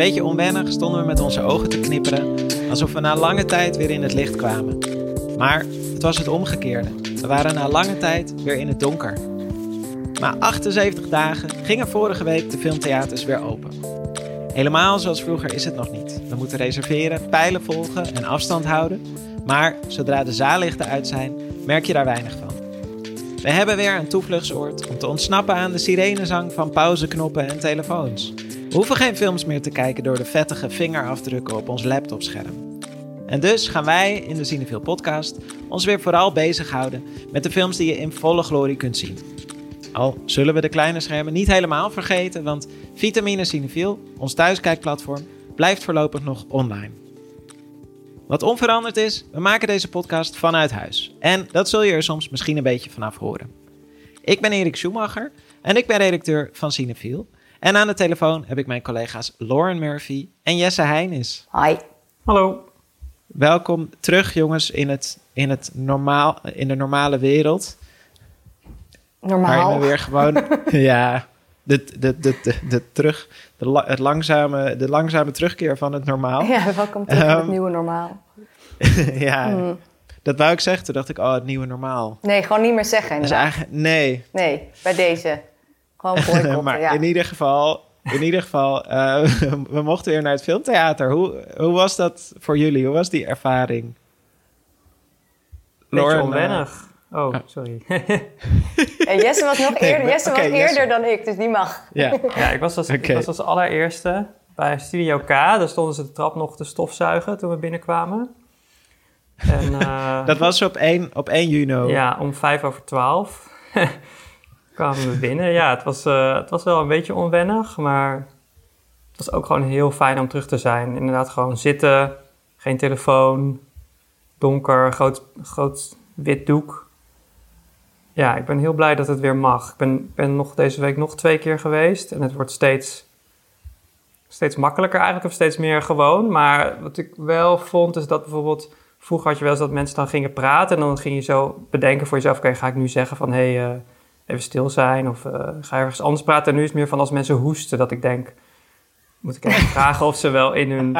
beetje onwennig stonden we met onze ogen te knipperen, alsof we na lange tijd weer in het licht kwamen. Maar het was het omgekeerde. We waren na lange tijd weer in het donker. Na 78 dagen gingen vorige week de filmtheaters weer open. Helemaal zoals vroeger is het nog niet. We moeten reserveren, pijlen volgen en afstand houden. Maar zodra de zaallichten uit zijn, merk je daar weinig van. We hebben weer een toevluchtsoord om te ontsnappen aan de sirenezang van pauzeknoppen en telefoons. We hoeven geen films meer te kijken door de vettige vingerafdrukken op ons laptopscherm. En dus gaan wij in de Cineville podcast ons weer vooral bezighouden met de films die je in volle glorie kunt zien. Al zullen we de kleine schermen niet helemaal vergeten, want Vitamine Cineville, ons thuiskijkplatform, blijft voorlopig nog online. Wat onveranderd is, we maken deze podcast vanuit huis. En dat zul je er soms misschien een beetje vanaf horen. Ik ben Erik Schumacher en ik ben redacteur van Cinefiel. En aan de telefoon heb ik mijn collega's Lauren Murphy en Jesse Heinis. Hi. Hallo. Welkom terug, jongens, in, het, in, het normaal, in de normale wereld. Normaal. Waar je weer gewoon. ja, de, de, de, de, de terug, de, het langzame, de langzame terugkeer van het normaal. Ja, welkom terug in het Ehm, nieuwe normaal. ja, Mm. dat wou ik zeggen. Toen dacht ik, oh, het nieuwe normaal. Nee, gewoon niet meer zeggen eigenlijk, nee, Nee, bij deze. Gewoon boycotten, maar ja. in ieder geval, in ieder geval eh, we mochten weer naar het filmtheater. Hoe, hoe was dat voor jullie? Hoe was die ervaring? Beetje Lauren, onwennig. Oh, sorry. En Jesse was nog eerder, Jesse was eerder Jesse. dan ik, dus die mag. ja, ja, ik was, als, Oké. ik was als allereerste bij Studio K. Daar stonden ze de trap nog te stofzuigen toen we binnenkwamen. En, eh, dat was op 1, op 1 juni. Ja, om vijf over twaalf kwamen we binnen. Ja, het was, eh, het was wel een beetje onwennig, maar het was ook gewoon heel fijn om terug te zijn. Inderdaad, gewoon zitten, geen telefoon, donker, groot, groot wit doek. Ja, ik ben heel blij dat het weer mag. Ik ben, ben nog deze week nog twee keer geweest en het wordt steeds, steeds makkelijker eigenlijk, of steeds meer gewoon. Maar wat ik wel vond, is dat bijvoorbeeld Vroeger had je wel eens dat mensen dan gingen praten en dan ging je zo bedenken voor jezelf: oké, ga ik nu zeggen van hé, hey, eh, even stil zijn of eh, ga ergens anders praten? En nu is het meer van als mensen hoesten, dat ik denk: moet ik even vragen of ze wel in hun,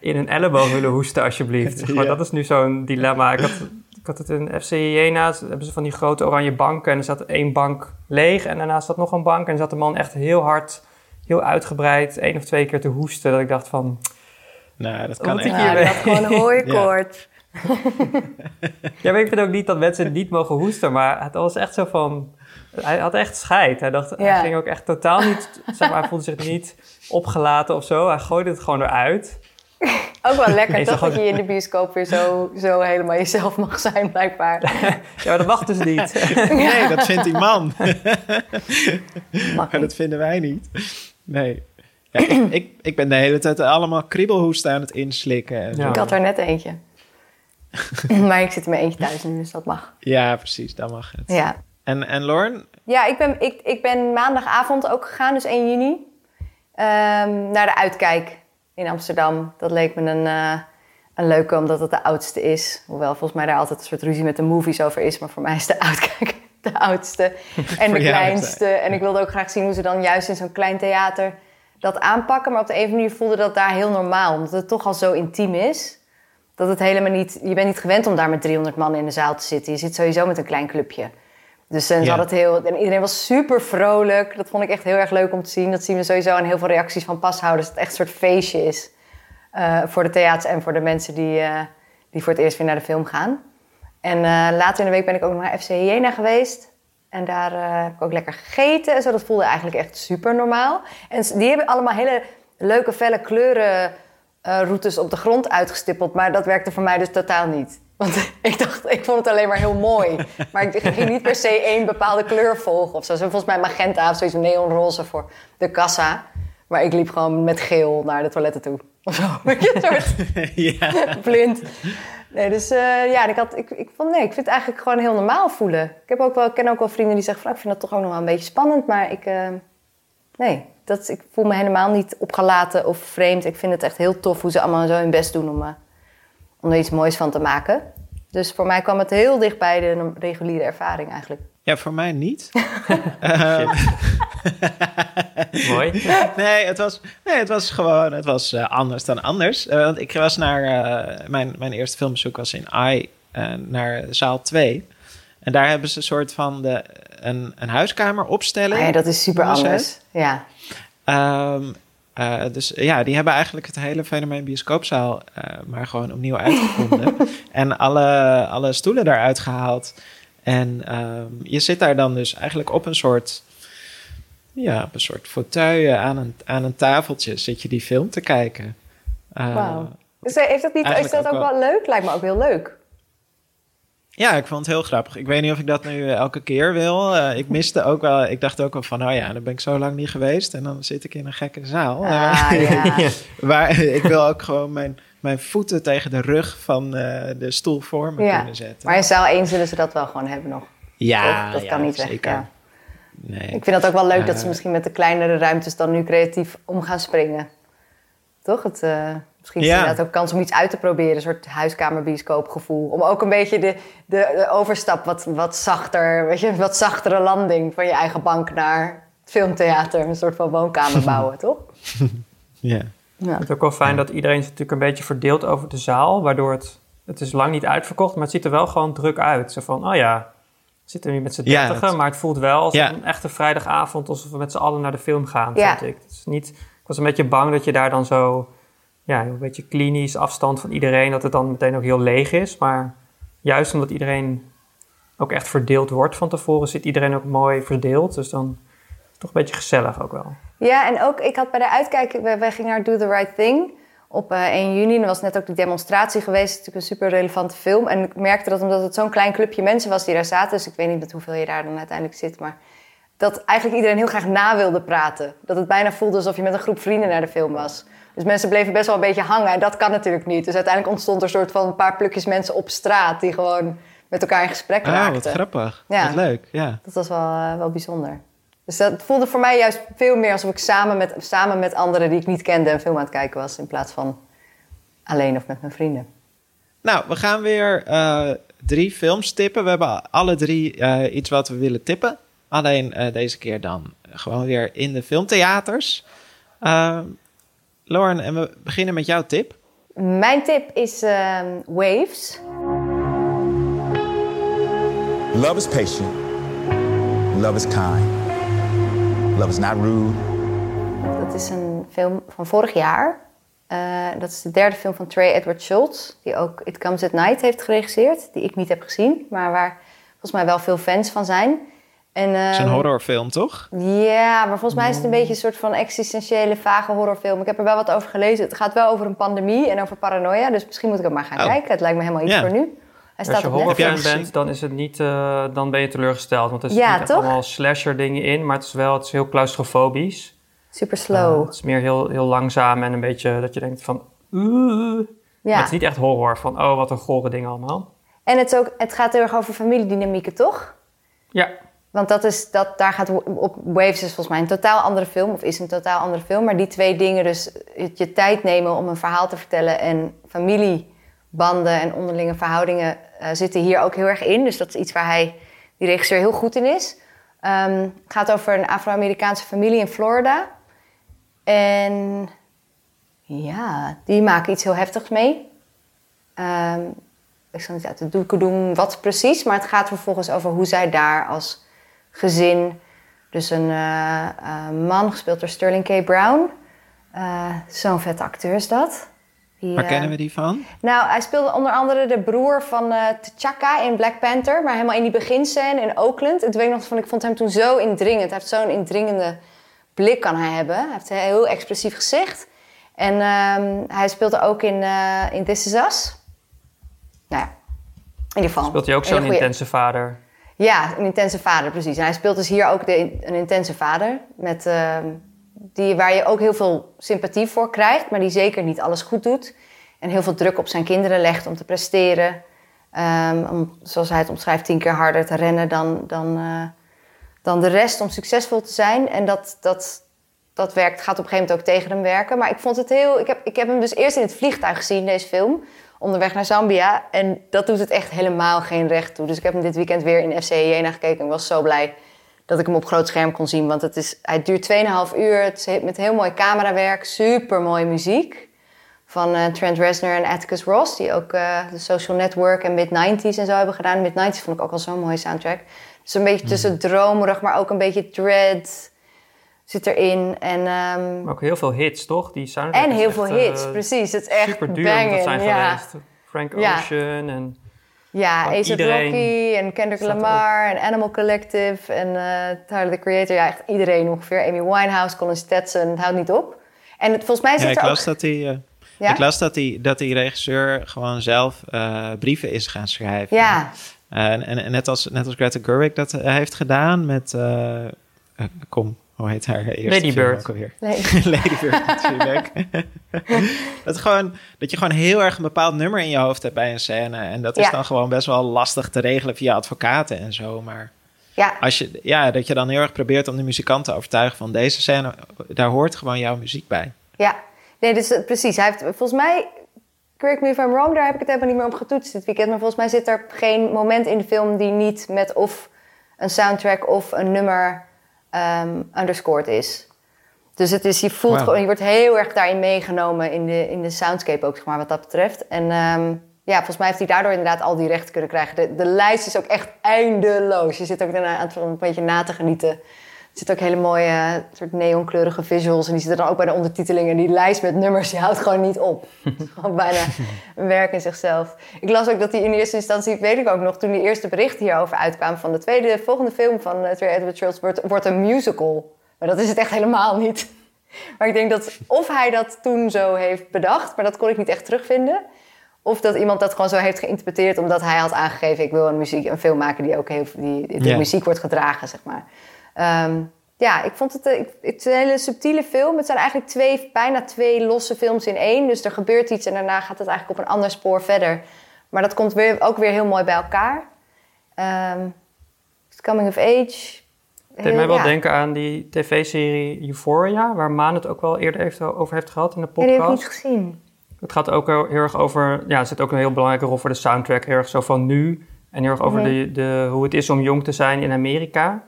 in hun elleboog willen hoesten, alsjeblieft? Zeg maar, Ja. Dat is nu zo'n dilemma. Ik had, ik had het in FC Jena, hebben ze van die grote oranje banken en er zat één bank leeg en daarnaast zat nog een bank en er zat de man echt heel hard, heel uitgebreid, één of twee keer te hoesten. Dat ik dacht van, Nou, dat kan echt. ik Ja, had gewoon een hooikoord. Ja, maar ik vind ook niet dat mensen niet mogen hoesten, maar het was echt zo van... Hij had echt scheid. Hij, dacht, Ja. hij ging ook echt totaal niet... Zeg maar, hij voelde zich niet opgelaten of zo. Hij gooide het gewoon eruit. Ook wel lekker, Nee, toch? Dat je in de bioscoop weer zo, zo helemaal jezelf mag zijn, blijkbaar. Ja, maar dat mag dus niet. Nee, dat vindt die man. Mag Maar dat vinden wij niet. Nee. Ja, ik, ik, ik ben de hele tijd allemaal kriebelhoesten aan het inslikken. En Ja. zo. Ik had er net eentje. maar ik zit in mijn eentje thuis nu, dus dat mag. ja, precies, dan mag het. Ja, En, en Lauren? ja ik, ben, ik, ik ben maandagavond ook gegaan, dus 1 juni, ehm, naar de Uitkijk in Amsterdam. Dat leek me een, eh, een leuke, omdat het de oudste is. Hoewel volgens mij daar altijd een soort ruzie met de movies over is. Maar voor mij is de Uitkijk de oudste en de kleinste. En ik wilde ook graag zien hoe ze dan juist in zo'n klein theater dat aanpakken. Maar op de een of andere manier voelde dat daar heel normaal. Omdat het toch al zo intiem is. Dat het helemaal niet... Je bent niet gewend om daar met 300 man in de zaal te zitten. Je zit sowieso met een klein clubje. Dus en Ja. had het heel... En iedereen was super vrolijk. Dat vond ik echt heel erg leuk om te zien. Dat zien we sowieso aan heel veel reacties van pashouders. Dat het echt een soort feestje is. eh, voor de theaters en voor de mensen die, eh, die voor het eerst weer naar de film gaan. En eh, later in de week ben ik ook nog naar FC Jena geweest. En daar heb ik ook lekker gegeten. En zo, dat voelde eigenlijk echt super normaal. En die hebben allemaal hele leuke, felle kleuren eh, routes op de grond uitgestippeld. Maar dat werkte voor mij dus totaal niet. Want ik dacht, ik vond het alleen maar heel mooi. Maar ik ging niet per se één bepaalde kleur volgen of zo. Volgens mij magenta of zoiets neonroze voor de kassa. Maar ik liep gewoon met geel naar de toiletten toe. Of zo. Een soort ja. blind. Nee, dus eh, ja, ik, had, ik, ik, vond, nee, ik vind het eigenlijk gewoon heel normaal voelen. Ik, heb ook wel, ik ken ook wel vrienden die zeggen van, "Nou, ik vind dat toch ook nog wel een beetje spannend. Maar ik, eh, nee, dat, ik voel me helemaal niet opgelaten of vreemd. Ik vind het echt heel tof hoe ze allemaal zo hun best doen om, eh, om er iets moois van te maken. Dus voor mij kwam het heel dicht bij de reguliere ervaring eigenlijk. Ja, voor mij niet. Ehm, Mooi. nee, het was, nee, het was gewoon het was, uh, anders dan anders. Uh, want ik was naar... Uh, mijn, mijn eerste filmbezoek was in AI naar zaal 2. En daar hebben ze een soort van de, een, een huiskamer opstelling. Ah ja, dat is super anders. Ja. Um, uh, dus ja, die hebben eigenlijk het hele fenomeen bioscoopzaal uh, maar gewoon opnieuw uitgevonden. en alle, alle stoelen daaruit gehaald. En um, je zit daar dan dus eigenlijk op een soort, ja, op een soort fauteuil aan een, aan een tafeltje zit je die film te kijken. Uh, Wauw. Dus heeft dat niet, is dat ook wel, wel leuk? Lijkt me ook heel leuk. Ja, ik vond het heel grappig. Ik weet niet of ik dat nu elke keer wil. Uh, ik miste ook wel, ik dacht ook wel van, oh ja, dan ben ik zo lang niet geweest en dan zit ik in een gekke zaal. Ah, ja. maar ik wil ook gewoon mijn, mijn voeten tegen de rug van uh, de stoel voor me ja. kunnen zetten. Maar in zaal 1 zullen ze dat wel gewoon hebben nog. Ja, dat ja, kan niet zeker. weg. Ja. Nee. Ik vind dat ook wel leuk dat ze misschien met de kleinere ruimtes dan nu creatief om gaan springen. Toch? Het, misschien is Ja. het inderdaad ook kans om iets uit te proberen. Een soort huiskamerbioscoopgevoel. Om ook een beetje de, de, de overstap wat, wat zachter, weet je, wat zachtere landing van je eigen bank naar het filmtheater. Een soort van woonkamer bouwen, toch? Ja. Ja. Het is ook wel fijn dat iedereen is natuurlijk een beetje verdeeld over de zaal. Waardoor het, het is lang niet uitverkocht, maar het ziet er wel gewoon druk uit. Zo van, oh ja, we zitten nu met z'n Ja, dertigen, maar het voelt wel als Ja. een echte vrijdagavond. Alsof we met z'n allen naar de film gaan, Ja. vind ik. Het is niet, ik was een beetje bang dat je daar dan zo, ja, een beetje klinisch afstand van iedereen, dat het dan meteen ook heel leeg is. Maar juist omdat iedereen ook echt verdeeld wordt van tevoren, zit iedereen ook mooi verdeeld. Dus dan toch een beetje gezellig ook wel. Ja, en ook, ik had bij de uitkijk, wij gingen naar Do the Right Thing op eh 1 juni. En er was net ook die demonstratie geweest. Natuurlijk een super relevante film. En ik merkte dat omdat het zo'n klein clubje mensen was die daar zaten. Dus ik weet niet met hoeveel je daar dan uiteindelijk zit. Maar dat eigenlijk iedereen heel graag na wilde praten. Dat het bijna voelde alsof je met een groep vrienden naar de film was. Dus mensen bleven best wel een beetje hangen. En dat kan natuurlijk niet. Dus uiteindelijk ontstond er een soort van een paar plukjes mensen op straat... die gewoon met elkaar in gesprek Ah, raakten. wat grappig. Ja. Wat leuk, ja. Dat was wel, eh, wel bijzonder. Dus dat voelde voor mij juist veel meer alsof ik samen met, samen met anderen die ik niet kende een film aan het kijken was. In plaats van alleen of met mijn vrienden. Nou, we gaan weer eh, drie films tippen. We hebben alle drie eh, iets wat we willen tippen. Alleen deze keer dan gewoon weer in de filmtheaters. Lauren, en we beginnen met jouw tip. Mijn tip is ehm, Waves. Love is patient. Love is kind. Love is not rude. Dat is een film van vorig jaar. Eh, dat is de derde film van Trey Edward Schultz. Die ook It Comes at Night heeft geregisseerd. Die ik niet heb gezien. Maar waar volgens mij wel veel fans van zijn. En, Het is een ehm, horrorfilm, toch? Ja, maar volgens mij is het een beetje een soort van existentiële, vage horrorfilm. Ik heb er wel wat over gelezen. Het gaat wel over een pandemie en over paranoia. Dus misschien moet ik hem maar gaan Oh. kijken. Het lijkt me helemaal iets voor nu. Hij Als je horrorfan bent, dan, is het niet, eh, dan ben je teleurgesteld. Want er zitten allemaal slasher dingen in, maar het is wel het is heel claustrofobisch. Super Eh, slow. het is meer heel, heel langzaam en een beetje dat je denkt van... Ja. het is niet echt horror, van oh, wat een gore dingen allemaal. En het, is ook, het gaat heel erg over familiedynamieken, toch? Ja, Want dat is, dat, daar gaat op Waves is volgens mij een totaal andere film. Of is een totaal andere film. Maar die twee dingen, dus je tijd nemen om een verhaal te vertellen... en familiebanden en onderlinge verhoudingen eh, zitten hier ook heel erg in. Dus dat is iets waar hij, die regisseur, heel goed in is. Ehm, het gaat over een Afro-Amerikaanse familie in Florida. En ja, die maken iets heel heftigs mee. Ehm, ik zal niet uit de doeken doen wat precies, maar het gaat vervolgens over hoe zij daar als gezin. Dus een eh, eh, man, gespeeld door Sterling K. Brown. Eh, Zo'n vette acteur is dat. Die, Waar kennen we die van? nou, hij speelde onder andere de broer van eh T'Chaka in Black Panther. Maar helemaal in die beginscène in Oakland. En toen weet ik nog van, ik vond hem toen zo indringend. Hij heeft zo'n indringende blik kan hij hebben. Hij heeft een heel expressief gezicht. En ehm, hij speelde ook in, eh, in This Is Us. Nou ja, in ieder geval. speelt hij ook zo'n intense vader. Ja, een intense vader, precies. Hij speelt dus hier ook de, een intense vader. Met, ehm, die, waar je ook heel veel sympathie voor krijgt, maar die zeker niet alles goed doet. En heel veel druk op zijn kinderen legt om te presteren. Ehm, om, zoals hij het omschrijft, tien keer harder te rennen dan, dan, eh, dan de rest om succesvol te zijn. En dat, dat, dat werkt, gaat op een gegeven moment ook tegen hem werken. Maar ik vond het heel. Ik heb, ik heb hem dus eerst in het vliegtuig gezien, deze film. Onderweg naar Zambia. En dat doet het echt helemaal geen recht toe. Dus ik heb hem dit weekend weer in FC Jena gekeken. En ik was zo blij dat ik hem op groot scherm kon zien. Want het, is, hij duurt 2,5 uur. Het is met heel mooi camerawerk. Super mooie muziek. Van eh, Trent Reznor en Atticus Ross. Die ook uh, de Social Network en Mid-90s en zo hebben gedaan. Mid-90s vond ik ook al zo'n mooie soundtrack. Dus een beetje tussen dromerig, maar ook een beetje dread zit erin. En, um, maar ook heel veel hits, toch? Die soundtrack en heel veel hits, uh, precies. Het is echt super duur banging, dat zijn ja. geweest. Frank Ocean en... Ja, A$AP Rocky en Kendrick Lamar en Animal Collective en uh, Tyler, the Creator. Ja, echt iedereen ongeveer. Amy Winehouse, Colin Stetson, het houdt niet op. En het, volgens mij zit ja, ik er las ook... dat hij... Uh, ja? Ik las dat die, dat die regisseur gewoon zelf uh, brieven is gaan schrijven. Ja. En, en, net, als, net als Greta Gerwig dat heeft gedaan met... kom, hoe heet haar eerste Lady film Bird. ook alweer? Nee. Lady Bird natuurlijk. dat, gewoon, dat je gewoon heel erg een bepaald nummer in je hoofd hebt bij een scène. En dat is Ja. dan gewoon best wel lastig te regelen via advocaten en zo. Maar Ja, als je, ja, dat je dan heel erg probeert om de muzikant te overtuigen van deze scène, daar hoort gewoon jouw muziek bij. ja. Nee, dus eh, precies. Hij heeft volgens mij... Correct me if I'm wrong, daar heb ik het helemaal niet meer op getoetst dit weekend. Maar volgens mij zit er geen moment in de film die niet met of een soundtrack of een nummer ehm underscored is. Dus het is, je voelt gewoon, je wordt heel erg daarin meegenomen in de, in de soundscape ook, zeg maar, wat dat betreft. En ehm, ja, volgens mij heeft hij daardoor inderdaad al die rechten kunnen krijgen. De, de lijst is ook echt eindeloos. Je zit ook daarna aan het een beetje na te genieten. Er zitten ook hele mooie eh, soort neonkleurige visuals. En die zitten dan ook bij de ondertitelingen. Die lijst met nummers, die houdt gewoon niet op. Het is gewoon bijna een werk in zichzelf. Ik las ook dat hij in eerste instantie, weet ik ook nog... toen die eerste berichten hierover uitkwamen... van de tweede, volgende film van uh, Edward Schultz wordt, wordt een musical. Maar dat is het echt helemaal niet. Maar ik denk dat of hij dat toen zo heeft bedacht... maar dat kon ik niet echt terugvinden... Of dat iemand dat gewoon zo heeft geïnterpreteerd... omdat hij had aangegeven... ik wil een, muziek, een film maken die ook heel, die, die muziek wordt gedragen, zeg maar. Ehm, ja, ik vond het, eh, ik- het is een hele subtiele film. Het zijn eigenlijk twee, bijna twee losse films in één. Dus er gebeurt iets en daarna gaat het eigenlijk op een ander spoor verder. Maar dat komt weer, ook weer heel mooi bij elkaar. Ehm, it's coming of age. Het deed mij wel ja. denken aan die tv-serie Euphoria, waar Maan het ook wel eerder heeft, over heeft gehad in de Ja, die heb ik podcast. niet gezien. Het gaat ook heel, heel erg over, ja, er zit ook een heel belangrijke rol voor de soundtrack, heel erg zo van nu. En heel erg over de, de, hoe het is om jong te zijn in Amerika.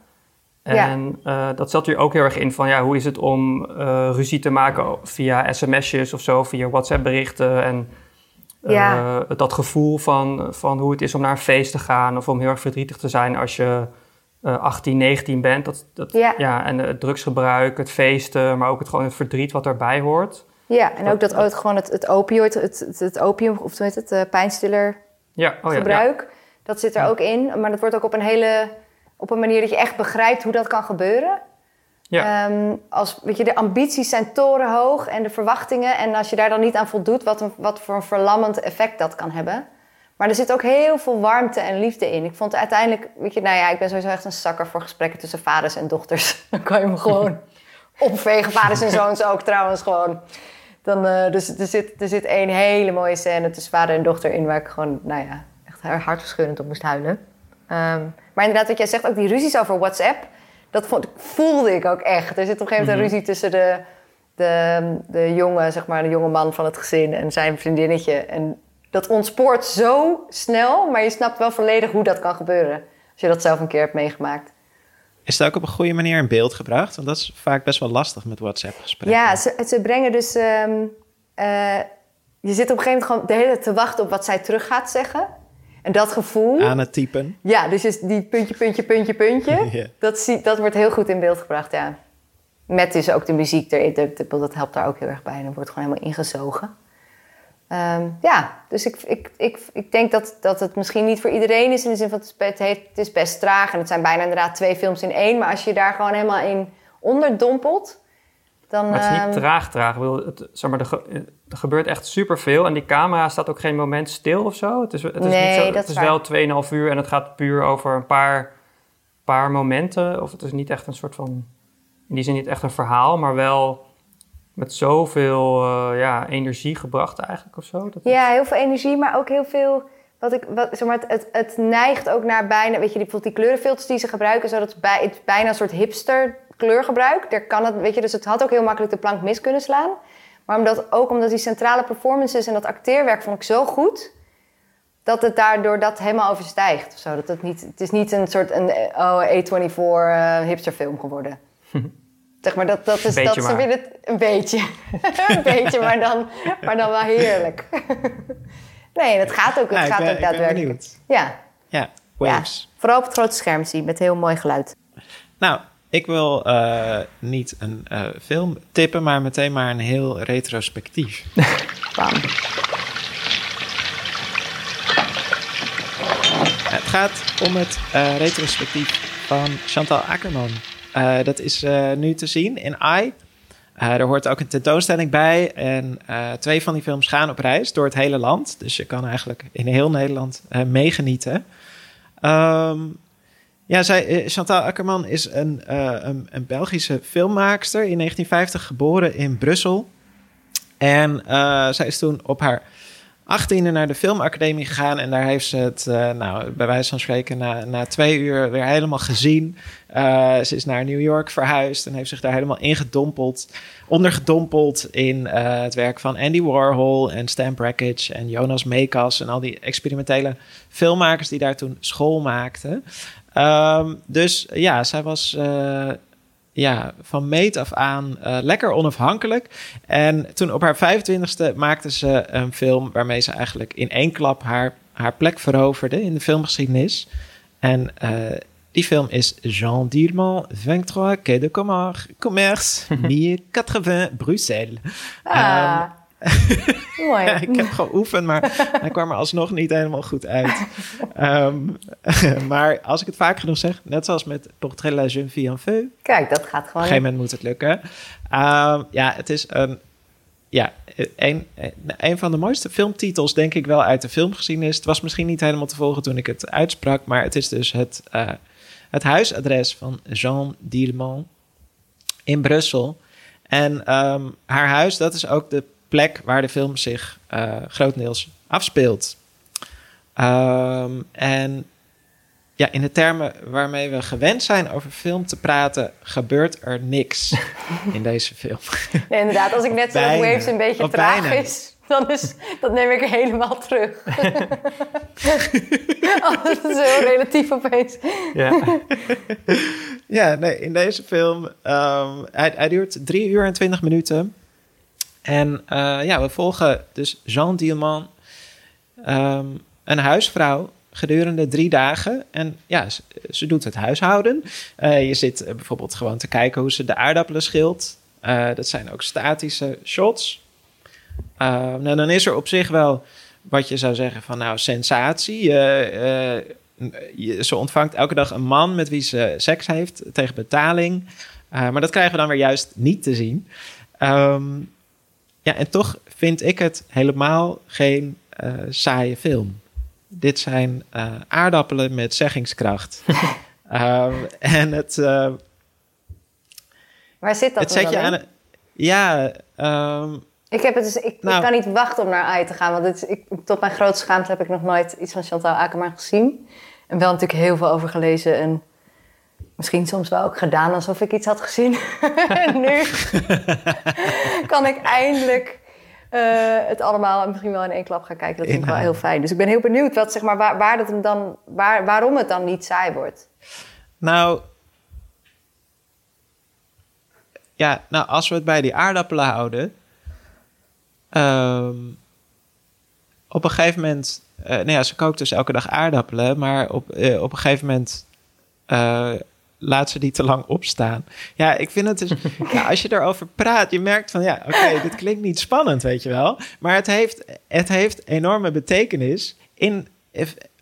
Ja. En eh, dat zat hier ook heel erg in van, ja, hoe is het om eh, ruzie te maken via sms'jes of zo, via WhatsApp-berichten. En Ja. dat gevoel van, van hoe het is om naar een feest te gaan of om heel erg verdrietig te zijn als je eh 18, 19 bent. Dat, dat, Ja. en het drugsgebruik, het feesten, maar ook het, gewoon het verdriet wat daarbij hoort. Ja, en ook dat ook gewoon het, het opioid, het, het, het opium, of het, eh, pijnstiller Ja, oh ja, ja. gebruik. Dat zit er ook in. Maar dat wordt ook op een hele... op een manier dat je echt begrijpt hoe dat kan gebeuren. Ja. Ehm, als, weet je, de ambities zijn torenhoog en de verwachtingen. En als je daar dan niet aan voldoet, wat, een, wat voor een verlammend effect dat kan hebben. Maar er zit ook heel veel warmte en liefde in. Ik vond uiteindelijk, weet je, nou ja, ik ben sowieso echt een zakker voor gesprekken tussen vaders en dochters. Dan kan je me gewoon opvegen. Vaders en zoons ook trouwens gewoon. Dan, eh, dus er zit, er zit één hele mooie scène tussen vader en dochter in... waar ik gewoon, nou ja, echt hartverscheurend op moest huilen. Ehm, maar inderdaad, wat jij zegt, ook die ruzies over WhatsApp... dat vond, voelde ik ook echt. Er zit op een gegeven moment een ruzie tussen de, de, de jonge, zeg maar, de jonge man van het gezin... en zijn vriendinnetje. En dat ontspoort zo snel, maar je snapt wel volledig hoe dat kan gebeuren. Als je dat zelf een keer hebt meegemaakt. Is dat ook op een goede manier in beeld gebracht? Want dat is vaak best wel lastig met WhatsApp-gesprekken. Ja, ze, ze brengen dus. ehm, eh, je zit op een gegeven moment gewoon de hele tijd te wachten op wat zij terug gaat zeggen. En dat gevoel. Aan het typen. Ja, dus is die puntje, puntje, puntje, puntje. Dat, zie, dat wordt heel goed in beeld gebracht, ja. Met dus ook de muziek erin. Dat, helpt daar ook heel erg bij. En dan wordt gewoon helemaal ingezogen. Ehm, ja, dus ik, ik, ik, ik denk dat, dat het misschien niet voor iedereen is. In de zin van het is, het is best traag. En het zijn bijna inderdaad twee films in één. Maar als je daar gewoon helemaal in onderdompelt... Dan, Maar het is niet ehm, traag, traag. Ik bedoel, het, zeg maar, er, er gebeurt echt superveel. En die camera staat ook geen moment stil of zo. Het is, het is, Nee, niet zo, dat het is wel 2,5 uur en het gaat puur over een paar, paar momenten. Of het is niet echt een soort van... In die zin niet echt een verhaal, maar wel met zoveel eh, ja, energie gebracht eigenlijk of zo. Dat Ja, heel veel energie, maar ook heel veel. Wat ik, wat, zeg maar, het, het, neigt ook naar bijna. Weet je, die, bijvoorbeeld die kleurenfilters die ze gebruiken, zodat het, bij, het bijna een soort hipster kleurgebruik. Daar kan het, weet je, dus het had ook heel makkelijk de plank mis kunnen slaan. Maar omdat, ook omdat die centrale performances en dat acteerwerk vond ik zo goed... dat het daardoor dat helemaal overstijgt. Of zo. Dat het, niet, het is niet een soort een, oh, A24 uh, hipsterfilm geworden. zeg maar, dat, dat is... Beetje dat ze maar. het, een beetje. een beetje, maar dan, maar dan wel heerlijk. nee, het gaat ook, het Ja, ik gaat ben- ook daadwerkelijk. benieuwd. Ja, Ja, Waves. ja, vooral op het grote scherm zien met heel mooi geluid. Nou, ik wil eh, niet een eh, film tippen, maar meteen maar een heel retrospectief. Bam. Het gaat om het eh, retrospectief van Chantal Ackerman. Dat is nu te zien in AI. Eh, er hoort ook een tentoonstelling bij. En twee van die films gaan op reis door het hele land. Dus je kan eigenlijk in heel Nederland meegenieten. Ehm, ja, zij, eh, Chantal Ackerman is een, eh, een, een Belgische filmmaakster. In 1950 geboren in Brussel. En eh, zij is toen op haar achttiende naar de filmacademie gegaan. En daar heeft ze het, nou, bij wijze van spreken, na, na twee uur weer helemaal gezien. Ze is naar New York verhuisd en heeft zich daar helemaal ingedompeld. Ondergedompeld in het werk van Andy Warhol en Stan Brakhage en Jonas Mekas. En al die experimentele filmmakers die daar toen school maakten. Ehm, dus ja, zij was eh, ja, van meet af aan eh, lekker onafhankelijk. En toen op haar 25ste maakte ze een film waarmee ze eigenlijk in één klap haar, haar plek veroverde in de filmgeschiedenis. En eh, die film is Jean Dierman, 23 Quai de Commerce, 1080 Bruxelles. Ah, mooi. Ik heb geoefend, maar hij kwam er alsnog niet helemaal goed uit. Ehm, maar als ik het vaak genoeg zeg, net zoals met Portrait la jeune fille en feu, Kijk, dat gaat op een gewoon... gegeven moment moet het lukken. Ehm, ja, het is een, ja, een, een van de mooiste filmtitels, denk ik wel, uit de filmgeschiedenis. Het was misschien niet helemaal te volgen toen ik het uitsprak, maar het is dus het, eh, het huisadres van Jean Dierman in Brussel. En ehm, haar huis, dat is ook de plek waar de film zich eh, grotendeels afspeelt. Ehm, en ja, in de termen waarmee we gewend zijn over film te praten, gebeurt er niks in deze film. Nee, inderdaad, als ik net zeg dat. Waves een beetje traag bijna. is, dan is, dat neem ik helemaal terug. oh, dat is heel relatief opeens. Ja. Ja, nee, in deze film, ehm, hij, hij duurt drie uur en twintig minuten. En eh, ja, we volgen dus Jean Dielman, ehm, een huisvrouw gedurende drie dagen. En ja, ze, doet het huishouden. Eh, je zit eh, bijvoorbeeld gewoon te kijken hoe ze de aardappelen schilt. Dat zijn ook statische shots. Uh, nou, dan is er op zich wel wat je zou zeggen van nou, sensatie. Je- ze ontvangt elke dag een man met wie ze seks heeft tegen betaling. Maar dat krijgen we dan weer juist niet te zien. Ehm, ja, en toch vind ik het helemaal geen eh, saaie film. Dit zijn eh, aardappelen met zeggingskracht. Ehm, en het, eh, Waar zit dat het dan zet je in? aan. een- Ja, ehm, Ik, heb het dus, ik, Nou. ik kan niet wachten om naar AI te gaan. Want het, ik, tot mijn grote schaamte heb ik nog nooit iets van Chantal Akerman gezien. En wel natuurlijk heel veel over gelezen. En misschien soms wel ook gedaan alsof ik iets had gezien. en nu kan ik eindelijk eh, het allemaal misschien wel in één klap gaan kijken. Dat vind ik wel heel fijn. Dus ik ben heel benieuwd wat, zeg maar, waar, waar dat hem dan, waar, waarom het dan niet saai wordt. Nou. Ja, nou, als we het bij die aardappelen houden. ehm, op een gegeven moment. nou ja, ze kookt dus elke dag aardappelen. Maar op, eh, op een gegeven moment. Laat ze die te lang opstaan. Ja, ik vind het dus. ja, als je erover praat, je merkt van ja, oké, dit klinkt niet spannend, weet je wel. Maar het heeft, het heeft enorme betekenis in.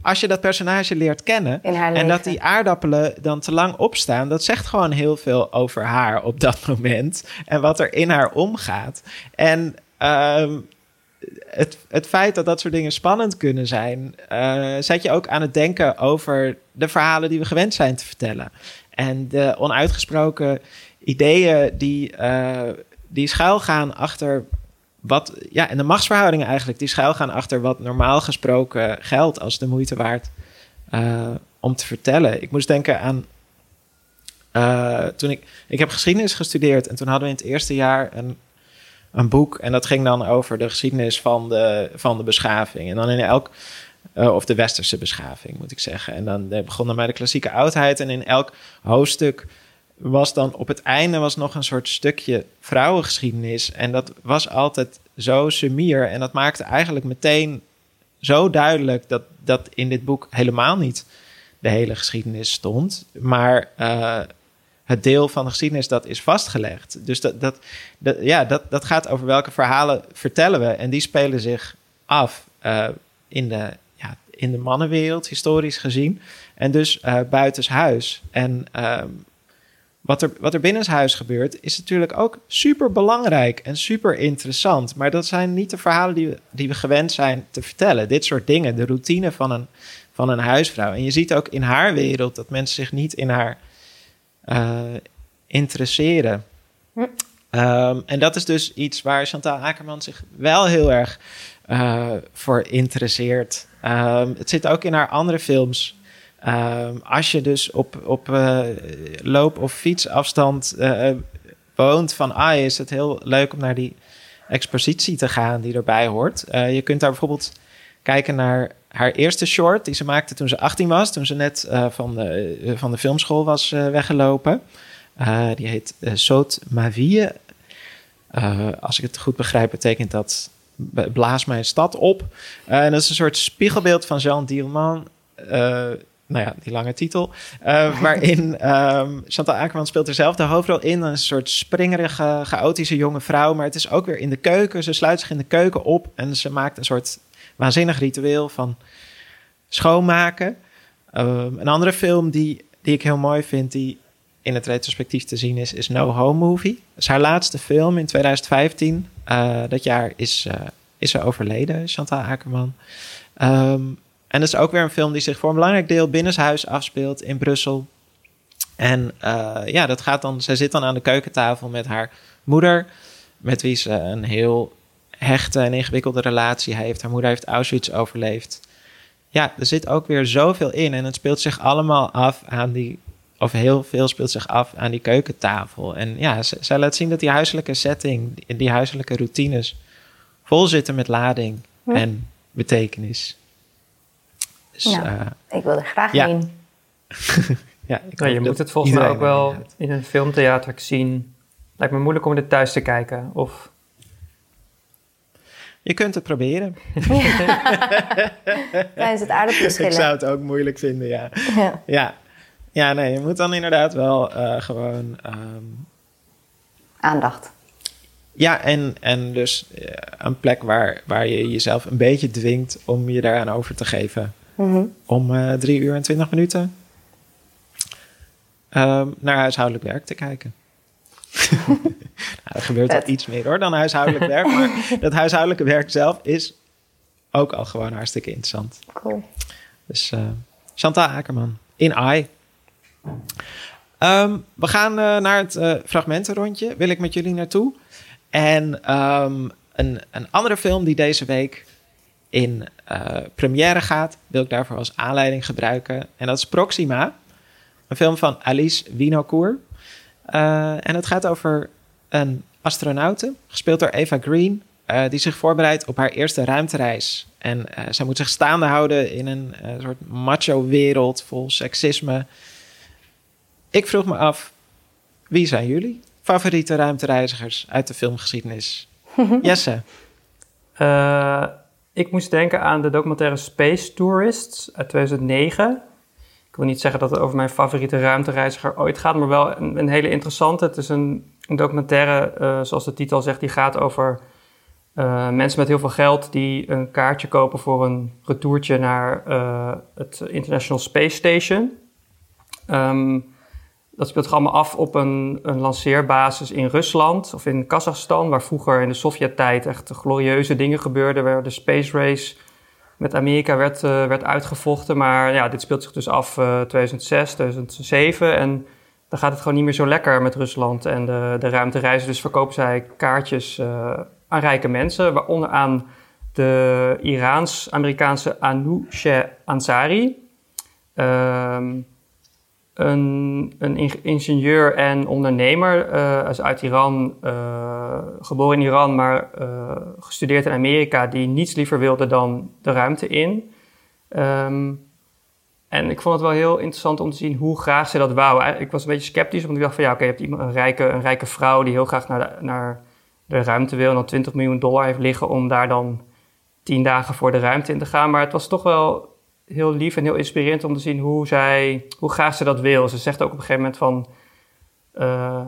als je dat personage leert kennen. En dat die aardappelen dan te lang opstaan, dat zegt gewoon heel veel over haar op dat moment. En wat er in haar omgaat. En ehm, het, het feit dat dat soort dingen spannend kunnen zijn, eh, zet je ook aan het denken over de verhalen die we gewend zijn te vertellen. En de onuitgesproken ideeën die, eh, die schuilgaan achter wat, ja, en de machtsverhoudingen eigenlijk, die schuilgaan achter wat normaal gesproken geldt als de moeite waard eh, om te vertellen. Ik moest denken aan. eh, toen ik, ik heb geschiedenis gestudeerd en toen hadden we in het eerste jaar een, een boek en dat ging dan over de geschiedenis van de, van de beschaving. En dan in elk, uh, of de westerse beschaving moet ik zeggen. En dan uh, begon dan bij de klassieke oudheid en in elk hoofdstuk was dan op het einde was nog een soort stukje vrouwengeschiedenis. En dat was altijd zo sumier en dat maakte eigenlijk meteen zo duidelijk dat, dat in dit boek helemaal niet de hele geschiedenis stond. Maar uh, het deel van de geschiedenis dat is vastgelegd. Dus dat, dat, ja, dat, dat gaat over welke verhalen vertellen we. En die spelen zich af in, de, in de mannenwereld, historisch gezien. En dus uh, buitenshuis. En ehm, wat er, wat er binnenshuis gebeurt, is natuurlijk ook super belangrijk en super interessant. Maar dat zijn niet de verhalen die we, die we gewend zijn te vertellen. Dit soort dingen, de routine van een, van een huisvrouw. En je ziet ook in haar wereld dat mensen zich niet in haar uh, interesseren. Hm. Um, en dat is dus iets waar Chantal Akerman zich wel heel erg uh, voor interesseert. Um, het zit ook in haar andere films. Um, als je dus op, op uh, loop- of fietsafstand uh, woont van AI, is het heel leuk om naar die expositie te gaan die erbij hoort. Je kunt daar bijvoorbeeld kijken naar haar eerste short die ze maakte toen ze 18 was, toen ze net van, de, van de filmschool was weggelopen. die heet Saut ma vie. als ik het goed begrijp, betekent dat blaas mijn stad op. en dat is een soort spiegelbeeld van Jean Dielman nou ja, die lange titel. Uh, waarin um, Chantal Akerman speelt er zelf de hoofdrol in. Een soort springerige, chaotische jonge vrouw. Maar het is ook weer in de keuken. Ze sluit zich in de keuken op. En ze maakt een soort waanzinnig ritueel van schoonmaken. Um, een andere film die, die ik heel mooi vind, die in het retrospectief te zien is, is No Home Movie. Dat is haar laatste film in 2015. Uh, dat jaar is, uh, is ze overleden, Chantal Akerman. Um, en dat is ook weer een film die zich voor een belangrijk deel binnenshuis afspeelt in Brussel. En uh, ja, dat gaat dan. Zij zit dan aan de keukentafel met haar moeder, met wie ze een heel hechte en ingewikkelde relatie heeft. Haar moeder heeft Auschwitz overleefd. Ja, er zit ook weer zoveel in. En het speelt zich allemaal af aan die. Of heel veel speelt zich af aan die keukentafel. En ja, zij laat zien dat die huiselijke setting, die huiselijke routines, vol zitten met lading en betekenis. Dus, ja, uh, ik wil er graag ja. heen. ja, ik nou, je moet het volgens mij ook wel in een filmtheater zien. Lijkt me moeilijk om dit thuis te kijken. Of... Je kunt het proberen. Tijdens het aardappelschillen. Ik zou het ook moeilijk vinden, ja. Ja, ja. Ja nee, je moet dan inderdaad wel uh, gewoon... Um... Aandacht. Ja, en, en dus uh, een plek waar, waar je jezelf een beetje dwingt om je daaraan over te geven. Mm -hmm. Om uh, drie uur en twintig minuten um, naar huishoudelijk werk te kijken. nou, er gebeurt al iets meer hoor dan huishoudelijk werk. Maar dat huishoudelijke werk zelf is ook al gewoon hartstikke interessant. Cool. Dus uh, Chantal Akerman in AI. Um, we gaan uh, naar het uh, fragmentenrondje. Wil ik met jullie naartoe. En um, een, een andere film die deze week in uh, première gaat, wil ik daarvoor als aanleiding gebruiken. En dat is Proxima, een film van Alice Winocourt. Uh, en het gaat over een astronaute, gespeeld door Eva Green, die zich voorbereidt op haar eerste ruimtereis. En zij moet zich staande houden in een soort macho-wereld vol seksisme. Ik vroeg me af, wie zijn jullie? favoriete ruimtereizigers uit de filmgeschiedenis? Jesse? Uh, ik moest denken aan de documentaire Space Tourists uit 2009. Ik wil niet zeggen dat het over mijn favoriete ruimtereiziger ooit gaat, maar wel een, een hele interessante. Het is een, een documentaire, uh, zoals de titel zegt, die gaat over uh, mensen met heel veel geld die een kaartje kopen voor een retourtje naar het International Space Station. Um, dat speelt zich allemaal af op een, een lanceerbasis in Rusland of in Kazachstan, waar vroeger in de Sovjet-tijd echt glorieuze dingen gebeurden, waar de space race met Amerika werd, uh, werd uitgevochten. Maar ja, dit speelt zich dus af uh, 2006, 2007 en dan gaat het gewoon niet meer zo lekker met Rusland en de, de ruimtereizen. Dus verkopen zij kaartjes uh, aan rijke mensen, waaronder aan de Iraans-Amerikaanse Anousheh Ansari. Um, een, een ingenieur en ondernemer. Uh, uit Iran, geboren in Iran, maar gestudeerd in Amerika, die niets liever wilde dan de ruimte in. Ehm, en ik vond het wel heel interessant om te zien hoe graag ze dat wou. Ik was een beetje sceptisch, want ik dacht van ja, oké, je hebt een, rijke, een rijke vrouw die heel graag naar de, naar de ruimte wil en dan 20 miljoen dollar heeft liggen om daar dan tien dagen voor de ruimte in te gaan. Maar het was toch wel heel lief en heel inspirerend om te zien hoe, zij, hoe graag ze dat wil. Ze zegt ook op een gegeven moment van... Uh,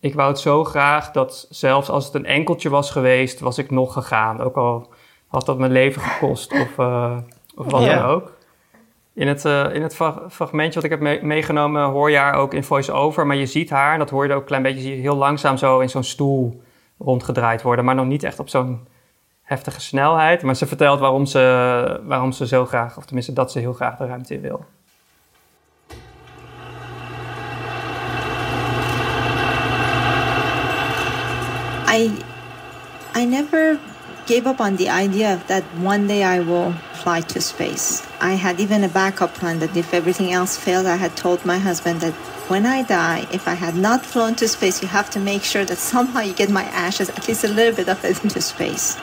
ik wou het zo graag dat zelfs als het een enkeltje was geweest, was ik nog gegaan. Ook al had dat mijn leven gekost of, uh, of wat dan ook. In het, uh, in het fragmentje wat ik heb meegenomen hoor je haar ook in voice-over. Maar je ziet haar, en dat hoor je ook een klein beetje, heel langzaam zo in zo'n stoel rondgedraaid worden. Maar nog niet echt op zo'n heftige snelheid. Maar ze vertelt waarom ze, waarom ze zo graag, of tenminste dat ze heel graag de ruimte in wil. I, I never gave up on the idea that one day I will fly to space. I had even a backup plan that if everything else failed, I had told my husband that when I die, if I had not flown to space, you have to make sure that somehow you get my ashes, at least a little bit of it, into space.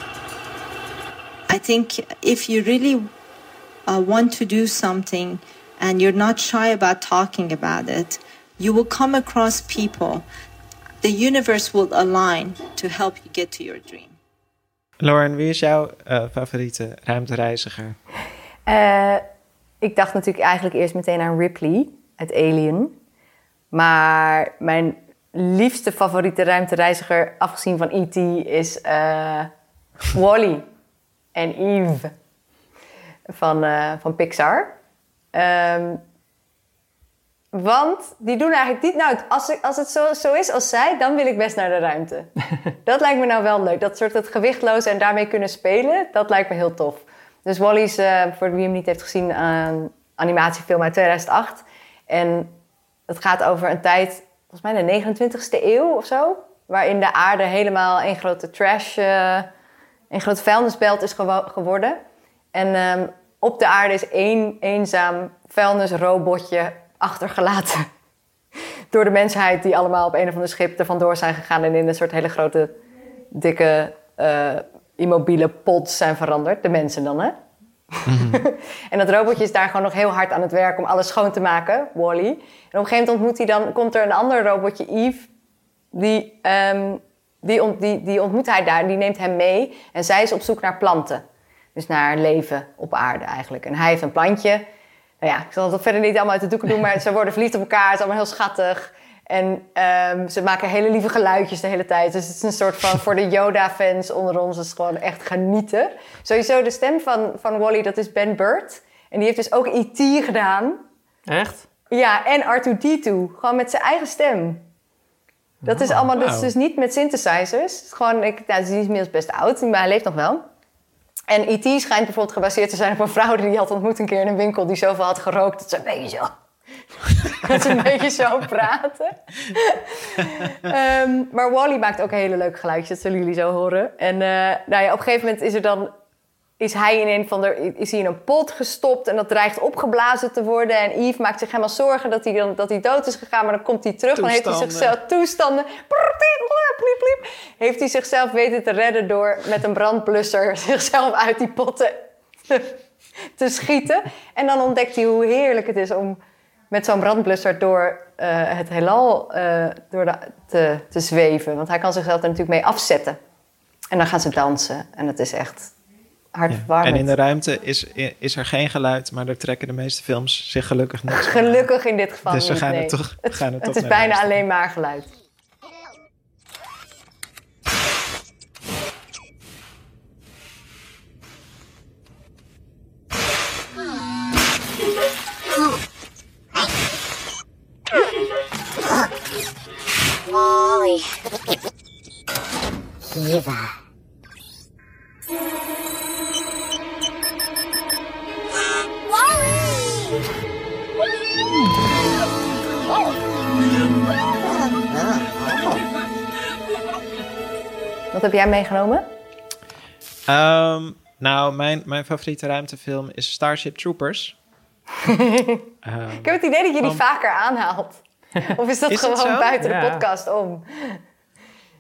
I think if you really uh, want to do something and you're not shy about talking about it, you will come across people. The universe will align to help you get to your dream. Lauren, wie is jouw uh, favoriete ruimtereiziger? Uh, ik dacht natuurlijk eigenlijk eerst meteen aan Ripley uit Alien. Maar mijn liefste favoriete ruimtereiziger, afgezien van E.T., is uh, Wally en Eve van, uh, van Pixar. Um, want die doen eigenlijk niet... Nou, als, als het zo, zo is als zij, dan wil ik best naar de ruimte. dat lijkt me nou wel leuk. Dat soort het gewichtloze en daarmee kunnen spelen, dat lijkt me heel tof. Dus Wally is, uh, voor wie hem niet heeft gezien, een animatiefilm uit 2008. En het gaat over een tijd, volgens mij de 29e eeuw of zo... waarin de aarde helemaal een grote trash... Uh, een groot vuilnisbelt is geworden. En um, op de aarde is één eenzaam vuilnisrobotje achtergelaten. Door de mensheid die allemaal op een of ander schip er vandoor zijn gegaan... en in een soort hele grote, dikke, uh, immobiele pot zijn veranderd. De mensen dan, hè? En dat robotje is daar gewoon nog heel hard aan het werk om alles schoon te maken, Wally. En op een gegeven moment ontmoet hij dan, komt er een ander robotje, Eve, die um, die, ont, die, die ontmoet hij daar, die neemt hem mee. En zij is op zoek naar planten. Dus naar leven op aarde eigenlijk. En hij heeft een plantje. Nou ja, ik zal het verder niet allemaal uit de doeken doen, maar ze worden verliefd op elkaar. Het is allemaal heel schattig. En um, ze maken hele lieve geluidjes de hele tijd. Dus het is een soort van, voor de Yoda-fans onder ons, is gewoon echt genieten. Sowieso de stem van, van Wally, dat is Ben Burt. En die heeft dus ook E.T. gedaan. Echt? Ja, en R2-D2. Gewoon met zijn eigen stem. Dat is oh, allemaal dus, dus niet met synthesizers. Gewoon, ik, nou, die is inmiddels best oud, maar hij leeft nog wel. En E.T. schijnt bijvoorbeeld gebaseerd te zijn op een vrouw die hij had ontmoet een keer in een winkel die zoveel had gerookt dat ze een beetje zo. dat ze een beetje zo praten. um, maar Wally maakt ook hele leuke geluidjes, dat zullen jullie zo horen. En uh, nou ja, op een gegeven moment is er dan is hij in een van de, is hij in een pot gestopt en dat dreigt opgeblazen te worden. En Yves maakt zich helemaal zorgen dat hij, dan, dat hij dood is gegaan, maar dan komt hij terug. Dan heeft hij zichzelf toestanden. Heeft hij zichzelf weten te redden door met een brandblusser zichzelf uit die potten te schieten. En dan ontdekt hij hoe heerlijk het is om met zo'n brandblusser door uh, het heelal uh, door de, te, te zweven. Want hij kan zichzelf er natuurlijk mee afzetten. En dan gaan ze dansen. En het is echt ja. En in de ruimte is, is er geen geluid, maar daar trekken de meeste films zich gelukkig niet. Gelukkig in dit geval dus we gaan nee. het toch, het, gaan het, het is bijna alleen maar geluid. Wat heb jij meegenomen? Um, nou, mijn, mijn favoriete ruimtefilm is Starship Troopers. Ehm, Ik heb het idee dat je die vaker aanhaalt. Of is dat Is gewoon buiten de podcast om?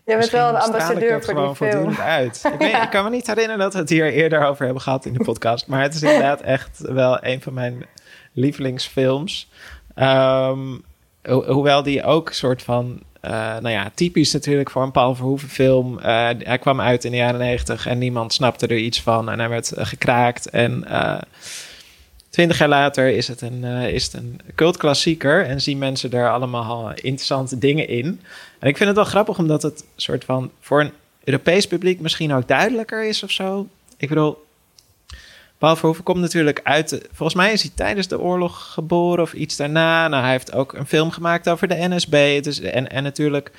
Jij bent Misschien wel een ambassadeur voor gewoon die film. uit. Ik, weet- ik kan me niet herinneren dat we het hier eerder over hebben gehad in de podcast. Maar het is inderdaad echt wel een van mijn lievelingsfilms. Ehm, ho- hoewel die ook soort van... eh, nou ja, typisch natuurlijk voor een Paul Verhoeven film. Eh, hij kwam uit in de jaren negentig en niemand snapte er iets van. En hij werd gekraakt. En eh, twintig jaar later is het, een, is een cultklassieker. En zien mensen er allemaal interessante dingen in. En ik vind het wel grappig omdat het soort van voor een Europees publiek misschien ook duidelijker is of zo. Ik bedoel, Paul Verhoeven komt natuurlijk uit. volgens mij is hij tijdens de oorlog geboren of iets daarna. Nou, hij heeft ook een film gemaakt over de NSB. En, en natuurlijk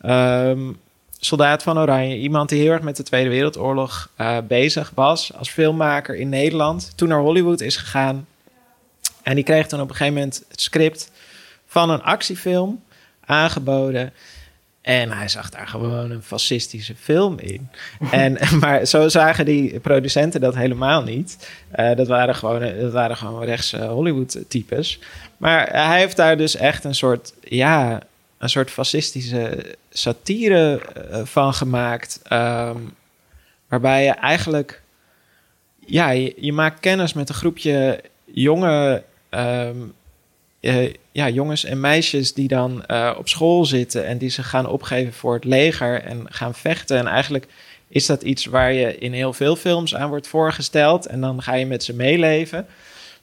ehm, Soldaat van Oranje. Iemand die heel erg met de Tweede Wereldoorlog eh, bezig was als filmmaker in Nederland. Toen naar Hollywood is gegaan. En die kreeg toen op een gegeven moment het script van een actiefilm aangeboden. En hij zag daar gewoon een fascistische film in. en, maar zo zagen die producenten dat helemaal niet. Eh, dat, waren gewoon, dat waren gewoon rechtse Hollywood-types. Maar hij heeft daar dus echt een soort, ja, een soort fascistische satire eh, van gemaakt. ehm, waarbij je eigenlijk, ja, je, maakt kennis met een groepje jonge ehm, eh, ja, jongens en meisjes die dan eh, op school zitten en die zich gaan opgeven voor het leger en gaan vechten. En eigenlijk is dat iets waar je in heel veel films aan wordt voorgesteld. En dan ga je met ze meeleven.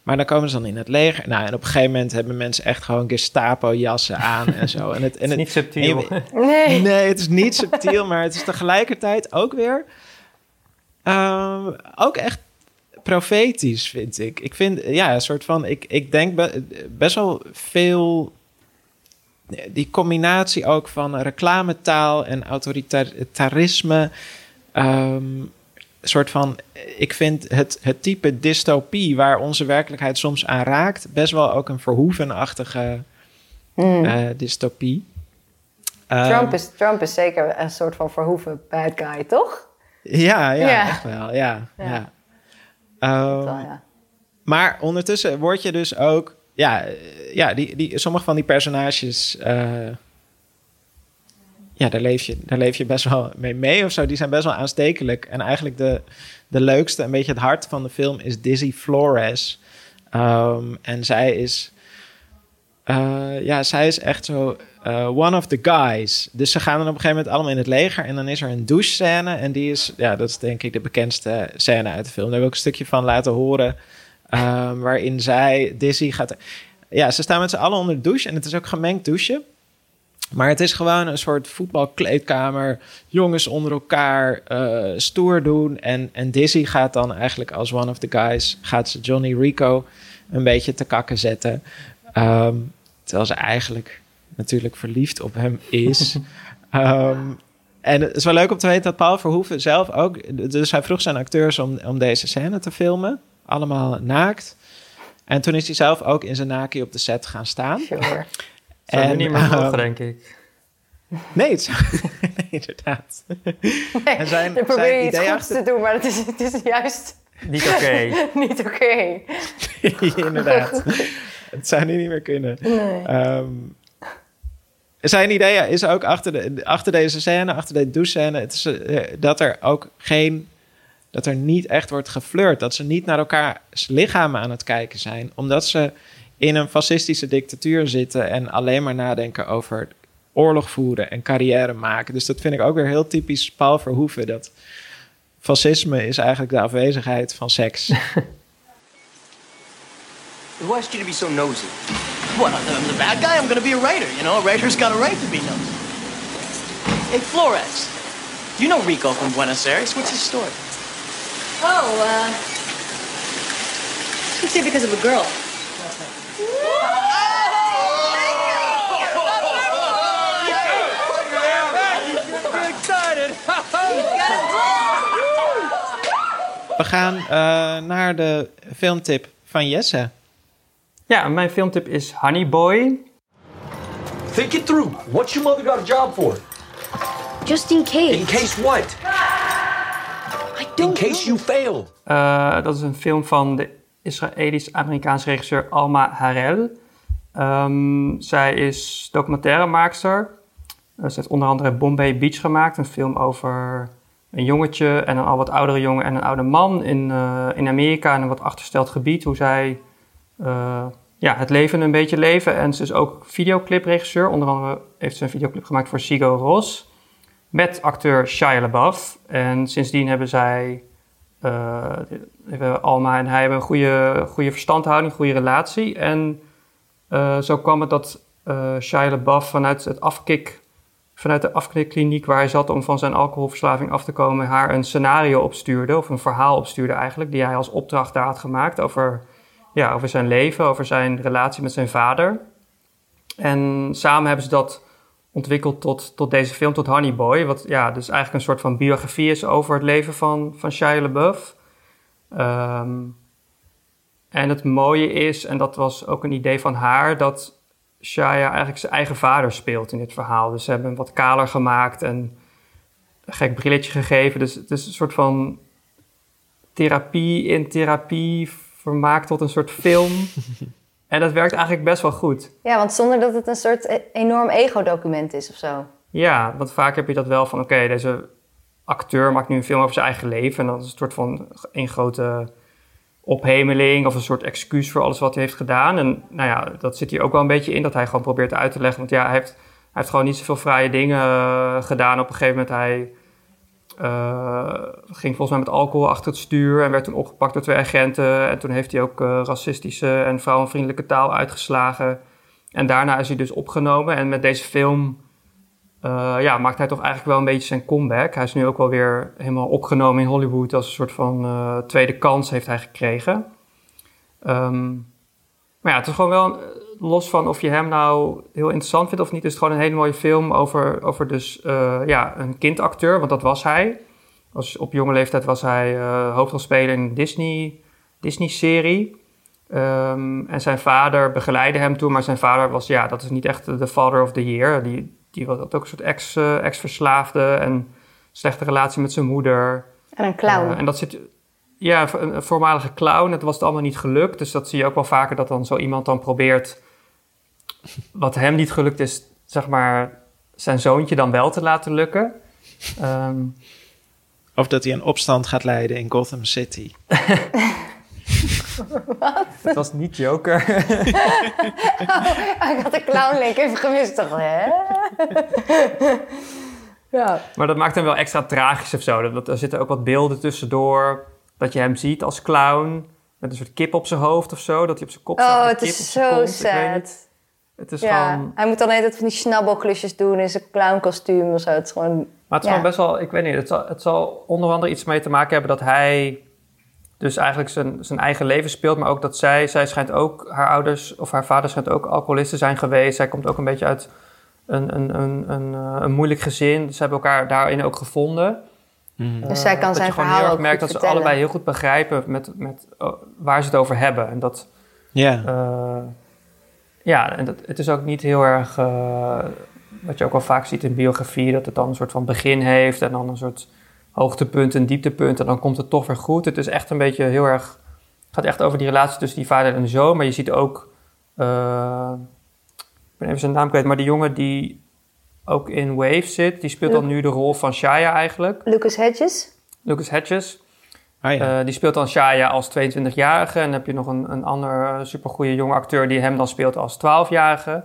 Maar dan komen ze dan in het leger. Nou, en op een gegeven moment hebben mensen echt gewoon Gestapo-jassen aan en zo. En het, en Het is niet subtiel. en Nee. Nee, het is niet subtiel, maar het is tegelijkertijd ook weer. ehm, ook echt profetisch, vind ik. Ik vind, ja, een soort van. Ik, ik denk be- best wel veel. Die combinatie ook van reclametaal en autoritarisme. een soort van. Ik vind het, het type dystopie waar onze werkelijkheid soms aan raakt. best wel ook een verhoevenachtige eh, dystopie. Ehm, Trump, is, Trump is zeker een soort van verhoeven bad guy, toch? Ja, ja, Ja. echt wel. Ja, Ja. ja. Ehm, Wel, ja. maar ondertussen word je dus ook... Ja, ja die, die, sommige van die personages... eh, ja, daar leef, je, daar leef je best wel mee mee of zo. Die zijn best wel aanstekelijk. En eigenlijk de, de leukste, een beetje het hart van de film... is Dizzy Flores. Ehm, en zij is... eh, ja, zij is echt zo eh, one of the guys. Dus ze gaan dan op een gegeven moment allemaal in het leger. En dan is er een douche-scène. En die is, ja, dat is denk ik de bekendste scène uit de film. Daar heb ik ook een stukje van laten horen. ehm, waarin zij, Dizzy gaat... Ja, ze staan met z'n allen onder de douche. En het is ook gemengd douchen. Maar het is gewoon een soort voetbalkleedkamer. Jongens onder elkaar eh, stoer doen. En, en Dizzy gaat dan eigenlijk als one of the guys... gaat ze Johnny Rico een beetje te kakken zetten. Ehm, terwijl ze eigenlijk natuurlijk verliefd op hem is. Ehm, en het is wel leuk om te weten dat Paul Verhoeven zelf ook... Dus hij vroeg zijn acteurs om, om deze scène te filmen. Allemaal naakt. En toen is hij zelf ook in zijn naki op de set gaan staan. Sure. Zou En, niet meer mogen, denk ik. Nee, het zou- nee inderdaad. En zijn- Dan probeer je iets goeds achter- te doen, maar het is, het is juist Niet oké. niet oké. inderdaad. Het zou nu niet meer kunnen. Ehm, zijn idee is ook achter, de, achter deze scène, achter deze douche-scène... Het is, eh, dat er ook geen... Dat er niet echt wordt geflirt. Dat ze niet naar elkaars lichamen aan het kijken zijn. Omdat ze in een fascistische dictatuur zitten... en alleen maar nadenken over oorlog voeren en carrière maken. Dus dat vind ik ook weer heel typisch Paul Verhoeven. Dat fascisme is eigenlijk de afwezigheid van seks. Who asked you to be so nosy? What, I'm the bad guy? I'm gonna be a writer, you know? A writer's got a right to be nosy. Hey, Flores, you know Rico from Buenos Aires. What's his story? Oh, uh. He's here because of a girl. We gaan eh, naar de filmtip van Jesse. Ja, mijn filmtip is Honey Boy. Think it through. What's your mother got a job for? Just in case. In case what? I In don't case you fail. Eh, dat is een film van de Israëlisch-Amerikaanse regisseur Alma Harel. Ehm, zij is documentairemaakster. Uh, ze heeft onder andere Bombay Beach gemaakt, een film over een jongetje en een al wat oudere jongen en een oude man in, uh, in Amerika in een wat achtersteld gebied. Hoe zij uh, ja, het leven een beetje leven. En ze is ook videoclipregisseur. Onder andere heeft ze een videoclip gemaakt voor Sigo Ros met acteur Shia LaBeouf. En sindsdien hebben zij, uh, Alma en hij hebben een goede, goede verstandhouding, goede relatie. En uh, zo kwam het dat uh, Shia LaBeouf vanuit het afkik, vanuit de afkikkliniek waar hij zat om van zijn alcoholverslaving af te komen, haar een scenario opstuurde, of een verhaal opstuurde eigenlijk, die hij als opdracht daar had gemaakt over, ja, over zijn leven, over zijn relatie met zijn vader. En samen hebben ze dat ontwikkeld tot, tot deze film, tot Honey Boy. Wat ja, dus eigenlijk een soort van biografie is over het leven van, van Shia LaBeouf. Um, en het mooie is, en dat was ook een idee van haar, dat Shia eigenlijk zijn eigen vader speelt in dit verhaal. Dus ze hebben hem wat kaler gemaakt en een gek brilletje gegeven. Dus het is een soort van therapie in therapie vermaakt tot een soort film. En dat werkt eigenlijk best wel goed. Ja, want zonder dat het een soort e- enorm ego-document is of zo. Ja, want vaak heb je dat wel van... oké, deze acteur maakt nu een film over zijn eigen leven... en dat is een soort van een grote ophemeling... of een soort excuus voor alles wat hij heeft gedaan. En nou ja, dat zit hier ook wel een beetje in... dat hij gewoon probeert uit te leggen. Want ja, hij heeft, hij heeft gewoon niet zoveel fraaie dingen uh, gedaan. Op een gegeven moment hij... Uh, ging volgens mij met alcohol achter het stuur en werd toen opgepakt door twee agenten. En toen heeft hij ook uh, racistische en vrouwenvriendelijke taal uitgeslagen. En daarna is hij dus opgenomen. En met deze film uh, ja, maakt hij toch eigenlijk wel een beetje zijn comeback. Hij is nu ook wel weer helemaal opgenomen in Hollywood als een soort van tweede kans heeft hij gekregen. Um, maar ja, het is gewoon wel, los van of je hem nou heel interessant vindt of niet, is het gewoon een hele mooie film over, over dus, uh, ja, een kindacteur, want dat was hij. Als, op jonge leeftijd was hij uh, hoofdrolspeler in een Disney, Disney-serie. Um, en zijn vader begeleidde hem toen, maar zijn vader was, ja, dat is niet echt de father of the year. Die, die had ook een soort ex, uh, ex-verslaafde en slechte relatie met zijn moeder. En een clown. en dat zit, ja, een voormalige clown. Het was het allemaal niet gelukt. Dus dat zie je ook wel vaker dat dan zo iemand dan probeert... wat hem niet gelukt is, zeg maar... zijn zoontje dan wel te laten lukken. Um, of dat hij een opstand gaat leiden in Gotham City. Wat? Het was niet Joker. oh, ik had de clown link even gemist, toch? Hè? ja. Maar dat maakt hem wel extra tragisch of zo. Dat, er zitten ook wat beelden tussendoor dat je hem ziet als clown met een soort kip op zijn hoofd of zo, dat hij op zijn kop staat. Oh, het is zo sad. Het is ja, gewoon... hij moet dan net van die snabbelklusjes doen in zijn clownkostuum of zo. Het is gewoon... Maar het is ja. gewoon best wel, ik weet niet, het zal, het zal onder andere iets mee te maken hebben dat hij dus eigenlijk zijn, zijn eigen leven speelt, maar ook dat zij, zij schijnt ook, haar ouders of haar vader schijnt ook alcoholisten zijn geweest. Zij komt ook een beetje uit een, een, een, een, een moeilijk gezin. Ze hebben elkaar daarin ook gevonden. Mm. Dus zij kan dat zijn je gewoon verhaal heel erg ook merkt dat ze allebei heel goed begrijpen met, met, oh, waar ze het over hebben. En dat, Ja. uh, ja, en dat, het is ook niet heel erg, uh, wat je ook wel vaak ziet in biografie, dat het dan een soort van begin heeft en dan een soort hoogtepunt en dieptepunt en dan komt het toch weer goed. Het is echt een beetje heel erg, het gaat echt over die relatie tussen die vader en de zoon, maar je ziet ook, uh, ik ben even zijn naam kwijt, maar die jongen die ook in Wave zit. Die speelt dan nu de rol van Shia eigenlijk. Lucas Hedges. Lucas Hedges. Ah, ja. uh, die speelt dan Shia als 22-jarige. En dan heb je nog een, een ander supergoeie jonge acteur die hem dan speelt als 12-jarige.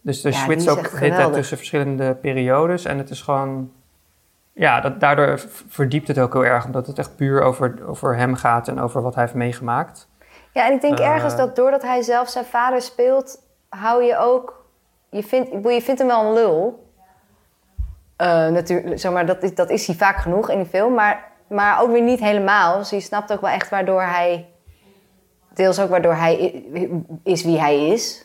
Dus er Ja, is ook de tussen verschillende periodes. En het is gewoon... Ja, dat, daardoor verdiept het ook heel erg. Omdat het echt puur over, over hem gaat en over wat hij heeft meegemaakt. Ja, en ik denk Eh. ergens dat doordat hij zelf zijn vader speelt, hou je ook. Je vindt, je vindt hem wel een lul. natuurlijk, zeg maar, dat, is, dat is hij vaak genoeg in die film, maar, maar ook weer niet helemaal. Dus je snapt ook wel echt waardoor hij. Deels ook waardoor hij is wie hij is.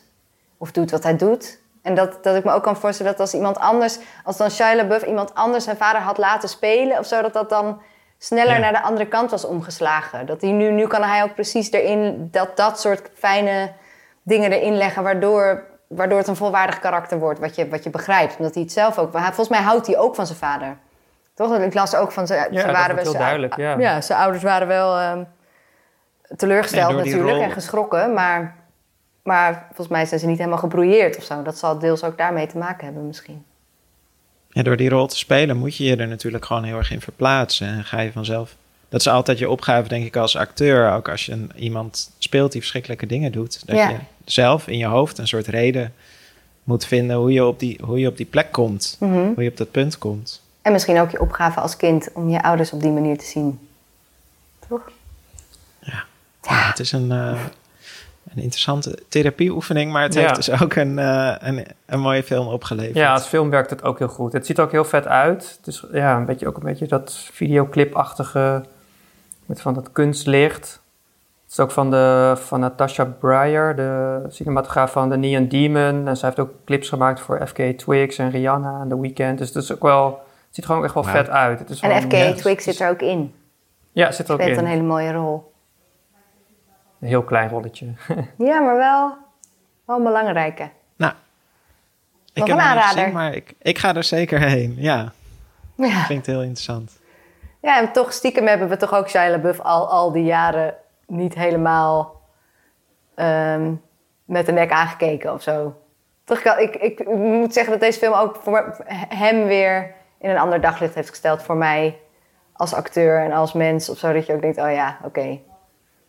Of doet wat hij doet. En dat, dat ik me ook kan voorstellen dat als iemand anders, als dan Shia LaBeouf iemand anders zijn vader had laten spelen of zo, dat dat dan sneller Ja. naar de andere kant was omgeslagen. Dat hij nu, nu kan hij ook precies erin dat, dat soort fijne dingen erin leggen, waardoor, waardoor het een volwaardig karakter wordt, wat je, wat je begrijpt. Omdat hij het zelf ook, volgens mij houdt hij ook van zijn vader. Toch? Ik las ook van Ja, ze waren wordt wel heel duidelijk, ja. ja, zijn ouders waren wel ehm, teleurgesteld Nee, natuurlijk rol- en geschrokken. Maar, maar volgens mij zijn ze niet helemaal gebrouilleerd of zo. Dat zal deels ook daarmee te maken hebben misschien. Ja, door die rol te spelen moet je je er natuurlijk gewoon heel erg in verplaatsen. En ga je vanzelf. Dat is altijd je opgave, denk ik, als acteur. Ook als je een, iemand speelt die verschrikkelijke dingen doet. Dat Ja. je zelf in je hoofd een soort reden moet vinden hoe je op die, hoe je op die plek komt. Mhm. Hoe je op dat punt komt. En misschien ook je opgave als kind om je ouders op die manier te zien. Toch? Ja, het is een, eh, een interessante therapieoefening, maar het Ja. heeft dus ook een, eh, een, een mooie film opgeleverd. Ja, als film werkt het ook heel goed. Het ziet er ook heel vet uit. Het is ja, een beetje, ook een beetje dat videoclipachtige, met van dat kunstlicht. Het is ook van, de, van Natasha Breyer, de cinematograaf van The Neon Demon. En zij heeft ook clips gemaakt voor FK Twigs en Rihanna en The Weeknd. Dus het is ook wel, het ziet er gewoon echt wel vet uit. Het is En FK Twix zit er ook in. Ja, zit er ook Speelt in. een hele mooie rol. Een heel klein rolletje. Ja, maar wel, wel een belangrijke. Nou, ik Nog heb een aanrader. gezien, maar ik, ik ga er zeker heen. Ja, Ja. klinkt heel interessant. ja, en toch stiekem hebben we toch ook Shia LaBeouf al, al die jaren niet helemaal ehm, met de nek aangekeken of zo. Toch, ik, ik, ik moet zeggen dat deze film ook voor hem weer in een ander daglicht heeft gesteld voor mij als acteur en als mens of zo. Dat je ook denkt, oh ja, oké.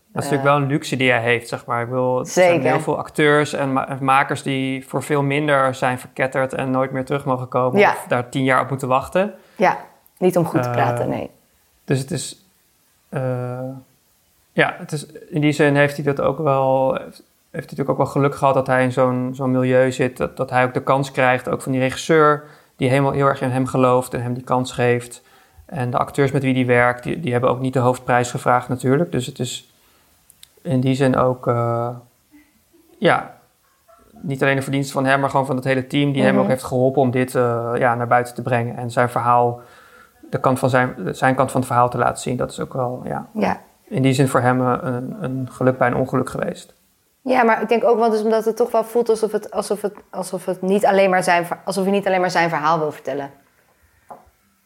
Dat is natuurlijk wel een luxe die hij heeft, zeg maar. Ik wil, er Zeker. zijn heel veel acteurs en ma- en makers die voor veel minder zijn verketterd en nooit meer terug mogen komen. Ja. Of daar tien jaar op moeten wachten. Ja, niet om goed te Eh, praten, nee. Dus het is... eh, ja, het is, in die zin heeft hij dat ook wel... Heeft, heeft hij natuurlijk ook wel geluk gehad dat hij in zo'n zo'n milieu zit. Dat, dat hij ook de kans krijgt, ook van die regisseur... die helemaal heel erg in hem gelooft en hem die kans geeft. En de acteurs met wie hij werkt, die, die hebben ook niet de hoofdprijs gevraagd natuurlijk. Dus het is in die zin ook... eh, ja, niet alleen de verdienste van hem, maar gewoon van het hele team... die hem Mhm. ook heeft geholpen om dit eh, ja, naar buiten te brengen. En zijn verhaal de kant van zijn, zijn kant van het verhaal te laten zien. Dat is ook wel, ja, Ja. in die zin voor hem eh, een, een geluk bij een ongeluk geweest. Ja, maar ik denk ook wel dus omdat het toch wel voelt alsof het, alsof het, alsof het niet alleen maar zijn, alsof hij niet alleen maar zijn verhaal wil vertellen.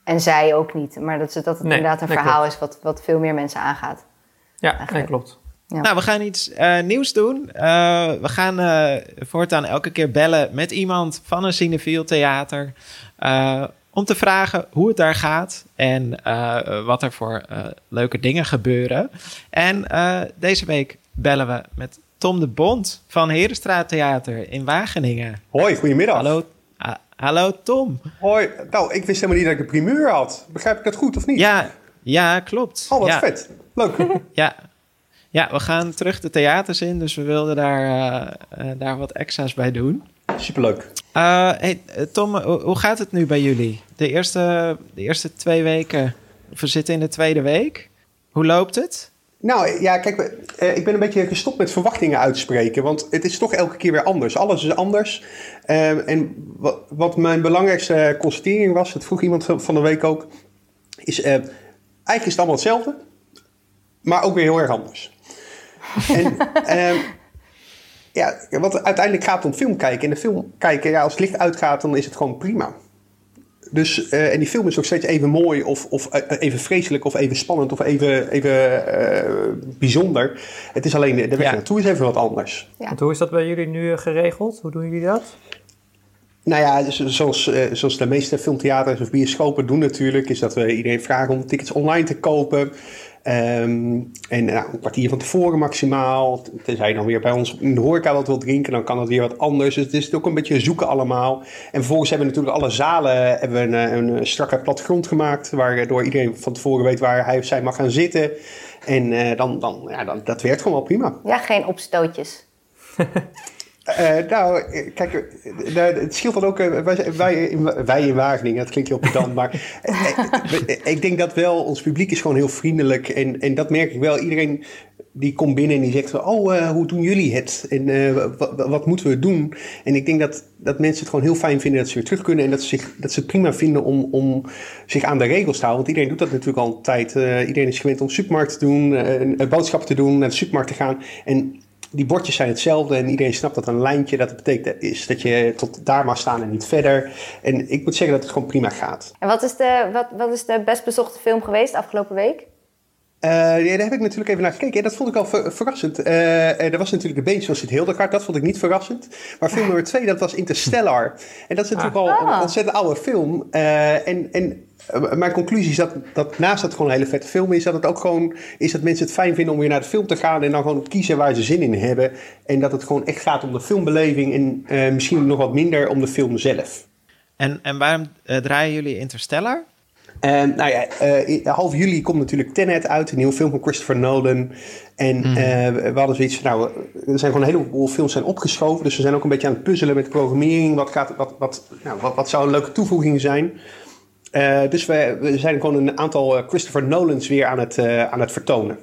En zij ook niet. Maar dat, het- dat het Nee, inderdaad een nee, verhaal klopt. is wat, wat veel meer mensen aangaat. Ja, nee, klopt. Ja. Nou, we gaan iets eh, nieuws doen. Eh, we gaan eh, voortaan elke keer bellen met iemand van een cinefiel theater. eh, om te vragen hoe het daar gaat en eh, wat er voor leuke dingen gebeuren. En eh, deze week bellen we met Tom de Bond van Herenstraat Theater in Wageningen. Hoi, goedemiddag. Hallo, ah, hallo Tom. Hoi. Nou, ik wist helemaal niet dat ik een primeur had. Begrijp ik dat goed of niet? Ja, ja klopt. Oh, wat ja. vet. Leuk. Ja. ja, we gaan terug de theaters in, dus we wilden daar, eh, eh, daar wat extra's bij doen. Superleuk. Eh, hey, Tom, hoe, gaat het nu bij jullie? De eerste, de eerste twee weken, we zitten in de tweede week. Hoe loopt het? Nou ja, kijk, eh, ik ben een beetje gestopt met verwachtingen uitspreken. Want het is toch elke keer weer anders. Alles is anders. Eh, en wat, wat mijn belangrijkste constatering was, dat vroeg iemand van de week ook, is eh, eigenlijk is het allemaal hetzelfde, maar ook weer heel erg anders. en ehm, ja, wat uiteindelijk gaat om film kijken. En de film kijken, ja, als het licht uitgaat, dan is het gewoon prima. Dus, eh, en die film is nog steeds even mooi, of, of eh, even vreselijk, of even spannend, of even, even eh, bijzonder. Het is alleen de weg Ja. naartoe is even wat anders. Ja. Want hoe is dat bij jullie nu eh, geregeld? Hoe doen jullie dat? Nou ja, dus zoals, eh, zoals de meeste filmtheaters of bioscopen doen natuurlijk, is dat we iedereen vragen om tickets online te kopen. Ehm, en nou, een kwartier van tevoren maximaal. Tenzij je dan weer bij ons in de horeca wat wil drinken, dan kan dat weer wat anders. Dus het is ook een beetje zoeken allemaal. En vervolgens hebben we natuurlijk alle zalen hebben we een, een strakke plattegrond gemaakt. Waardoor iedereen van tevoren weet waar hij of zij mag gaan zitten. En eh, dan, dan, ja, dan, dat werkt gewoon wel prima. Ja, geen opstootjes. Eh, nou, kijk, nou, het scheelt dan ook. eh, wij, wij, in, wij in Wageningen, dat klinkt heel pedant, maar eh, ik denk dat wel, ons publiek is gewoon heel vriendelijk. En, en dat merk ik wel. Iedereen die komt binnen en die zegt: van, Oh, hoe doen jullie het? En wat, moeten we doen? En ik denk dat, dat mensen het gewoon heel fijn vinden dat ze weer terug kunnen. En dat ze, dat ze het prima vinden om, om zich aan de regels te houden. Want iedereen doet dat natuurlijk al tijd. Iedereen is gewend om supermarkt te doen, boodschappen te doen, naar de supermarkt te gaan. En die bordjes zijn hetzelfde en iedereen snapt dat een lijntje dat betekent is dat je tot daar mag staan en niet verder. En ik moet zeggen dat het gewoon prima gaat. En wat is de, wat, wat is de best bezochte film geweest afgelopen week? Uh, ja, daar heb ik natuurlijk even naar gekeken. En dat vond ik al ver verrassend. Uh, er was natuurlijk de Beens van Sid Hildegard. Dat vond ik niet verrassend. Maar film nummer twee, dat was Interstellar. En dat is natuurlijk al Ah. een ontzettend oude film. Uh, en, en mijn conclusie is dat, dat naast dat het gewoon een hele vette film is... dat het ook gewoon is dat mensen het fijn vinden om weer naar de film te gaan... en dan gewoon kiezen waar ze zin in hebben. En dat het gewoon echt gaat om de filmbeleving... en misschien nog wat minder om de film zelf. En, en waarom draaien jullie Interstellar? Uh, nou ja, uh, half juli komt natuurlijk Tenet uit, een nieuwe film van Christopher Nolan. En mm. uh, we hadden zoiets van, nou, er zijn gewoon een heleboel films zijn opgeschoven. Dus we zijn ook een beetje aan het puzzelen met programmering. Wat, gaat, wat, wat, nou, wat, wat zou een leuke toevoeging zijn? Uh, dus we, we, zijn gewoon een aantal Christopher Nolans weer aan het, aan het vertonen.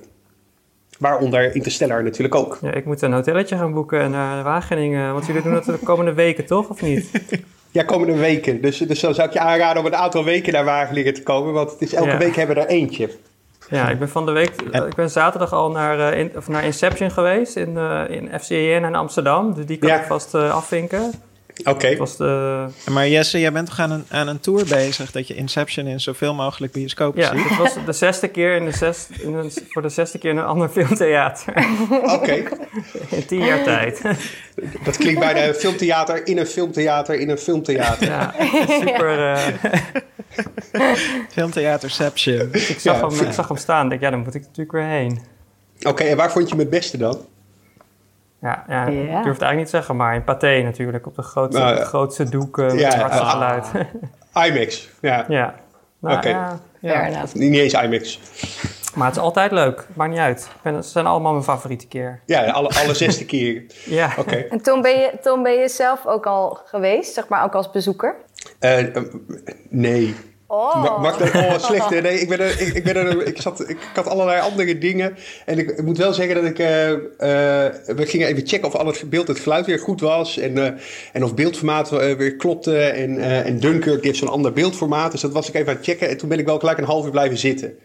Waaronder Interstellar natuurlijk ook. Ja, ik moet een hotelletje gaan boeken naar Wageningen. Want jullie doen dat de komende weken, toch? Of niet? Ja, komende weken. Dus, dus dan zou ik je aanraden om een aantal weken naar Wageningen te komen. Want het is, elke ja. week hebben we er eentje. Ja, ik ben van de week... Ik ben zaterdag al naar, in, of naar Inception geweest in, uh, in FCN in Amsterdam. Dus die kan ja. ik vast uh, afvinken. Oké. Okay. De... Maar Jesse, jij bent toch aan een, aan een tour bezig... dat je Inception in zoveel mogelijk bioscopen ja, ziet? Ja, dit was de zesde keer in de zes, in een, voor de zesde keer in een ander filmtheater. Oké. Okay. in tien jaar tijd. Dat klinkt bijna een filmtheater in een filmtheater in een filmtheater. Ja, super... Uh... Filmtheaterception. Ik zag, ja, hem, ik zag hem staan en denk, ja, dan moet ik natuurlijk weer heen. Oké, okay, en waar vond je het beste dan? Ja, ja, yeah. ik durf het eigenlijk niet te zeggen, maar in Pathé natuurlijk, op de grootste, nou, grootste doek uh, met ja, het hardste uh, geluid. IMAX, ja. Ja. Nou, Oké. Okay. Ja, niet eens IMAX. Maar het is altijd leuk, maakt niet uit. Ik ben, het zijn allemaal mijn favoriete keer. Ja, alle, alle zesde keer. ja. Oké. Okay. En Tom ben, je, Tom, ben je zelf ook al geweest, zeg maar, ook als bezoeker? Uh, nee. Oh. Mag dat oh, slecht? Hè? Nee, ik, ben er, ik, ik, ben er, ik, zat, ik, ik had allerlei andere dingen. En ik, ik moet wel zeggen dat ik... Uh, uh, we gingen even checken of al het beeld, het geluid weer goed was. En, uh, en of beeldformaat weer klopte. En, en Dunkirk heeft zo'n ander beeldformaat. Dus dat was ik even aan het checken. En toen ben ik wel gelijk een half uur blijven zitten.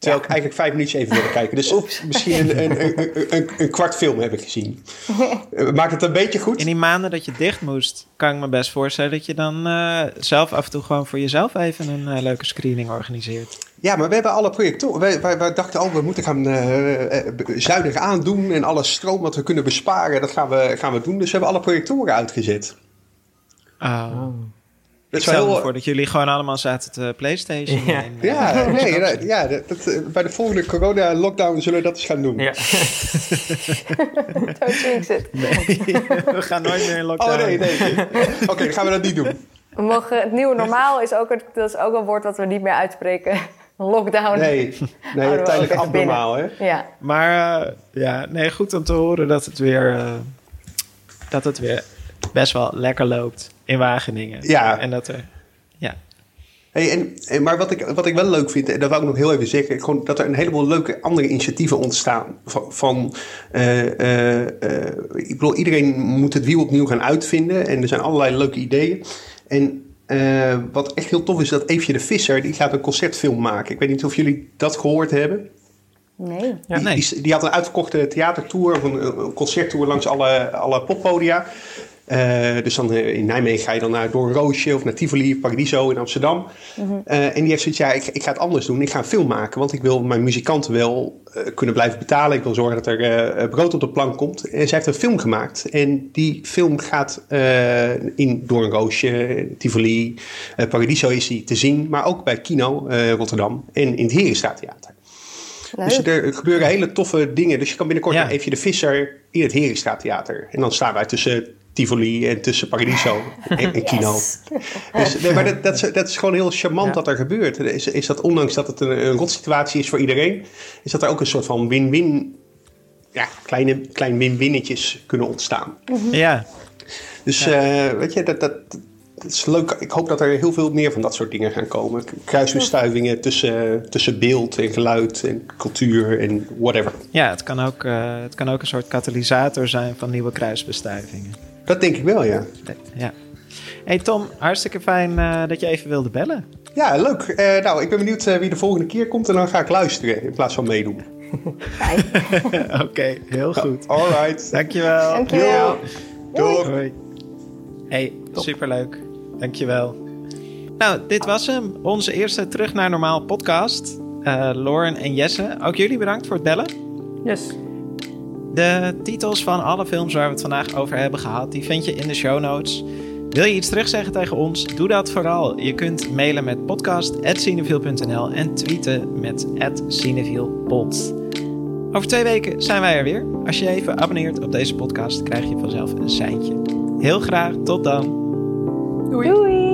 Terwijl ja. ik eigenlijk vijf minuutjes even wilde kijken. Dus Oeps. misschien een, een, een, een, een kwart film heb ik gezien. Maakt het een beetje goed? In die maanden dat je dicht moest, kan ik me best voorstellen dat je dan uh, zelf af en toe gewoon voor jezelf even een uh, leuke screening organiseert. Ja, maar we hebben alle projectoren. Wij, wij, wij dachten, oh, we moeten gaan uh, zuinig aandoen en alle stroom wat we kunnen besparen, dat gaan we, gaan we doen. Dus we hebben alle projectoren uitgezet. Oh. Ik stel me voor dat jullie gewoon allemaal zaten te PlayStation. Ja, en, ja, uh, nee, ja dat, dat, bij de volgende corona-lockdown zullen we dat eens gaan doen. Ja. Nee, we gaan nooit meer in lockdown. Oh nee, nee. nee. Oké, okay, dan gaan we dat niet doen. We mogen, het nieuwe normaal is ook, dat is ook een woord dat we niet meer uitspreken. Lockdown. Nee, nee tijdelijk abnormaal, hè? Ja. Maar uh, ja, nee, goed om te horen dat het weer, uh, dat het weer best wel lekker loopt in Wageningen. Ja. En dat er, ja. Hey, en, en, maar wat ik, wat ik wel leuk vind, en dat wil ik nog heel even zeggen, gewoon dat er een heleboel leuke andere initiatieven ontstaan. Van, van uh, uh, uh, ik bedoel, iedereen moet het wiel opnieuw gaan uitvinden en er zijn allerlei leuke ideeën. En wat echt heel tof is, dat Eefje de Visser, die gaat een concertfilm maken. Ik weet niet of jullie dat gehoord hebben. Nee. Ja, nee. Die, die, die, had een uitverkochte theatertour, of een, een concerttour langs alle, alle poppodia. Uh, dus dan uh, in Nijmegen ga je dan naar Door een Roosje of naar Tivoli of Paradiso in Amsterdam. Mm-hmm. Uh, en die heeft zoiets, ja, ik, ik, ga het anders doen. Ik ga een film maken, want ik wil mijn muzikanten wel kunnen blijven betalen. Ik wil zorgen dat er brood op de plank komt. En zij heeft een film gemaakt. En die film gaat in Door een Roosje, Tivoli, Paradiso is die te zien. Maar ook bij Kino Rotterdam en in het Herenstraattheater. Dus er gebeuren hele toffe dingen. Dus je kan binnenkort ja. even de Visser in het Herenstraattheater. En dan staan wij tussen Tivoli en tussen Paradiso en, en Kino. Yes. Dus, nee, maar dat, dat, is, dat is gewoon heel charmant ja. dat er gebeurt. Is, is dat ondanks dat het een, een rotsituatie is voor iedereen, is dat er ook een soort van win-win, ja, kleine, klein win-winnetjes kunnen ontstaan. Mm-hmm. Ja. Dus ja. Uh, weet je, dat, dat, dat is leuk. Ik hoop dat er heel veel meer van dat soort dingen gaan komen. Kruisbestuivingen tussen, tussen beeld en geluid en cultuur en whatever. Ja, het kan ook, uh, het kan ook een soort katalysator zijn van nieuwe kruisbestuivingen. Dat denk ik wel, ja. Ja. Hey Tom, hartstikke fijn uh, dat je even wilde bellen. Ja, leuk. Uh, nou, ik ben benieuwd uh, wie de volgende keer komt en dan ga ik luisteren in plaats van meedoen. Fijn. Oké, okay, heel goed. All right. Dankjewel. Dankjewel. Doei. Doei. Hey, superleuk. Dankjewel. Nou, dit was hem. Onze eerste Terug naar Normaal podcast. Eh Lauren en Jesse, ook jullie bedankt voor het bellen. Yes. De titels van alle films waar we het vandaag over hebben gehad, die vind je in de show notes. Wil je iets terugzeggen tegen ons? Doe dat vooral. Je kunt mailen met podcast.cineviel.nl en tweeten met cinevielpod. Over twee weken zijn wij er weer. Als je even abonneert op deze podcast, krijg je vanzelf een seintje. Heel graag, tot dan. Doei. Doei!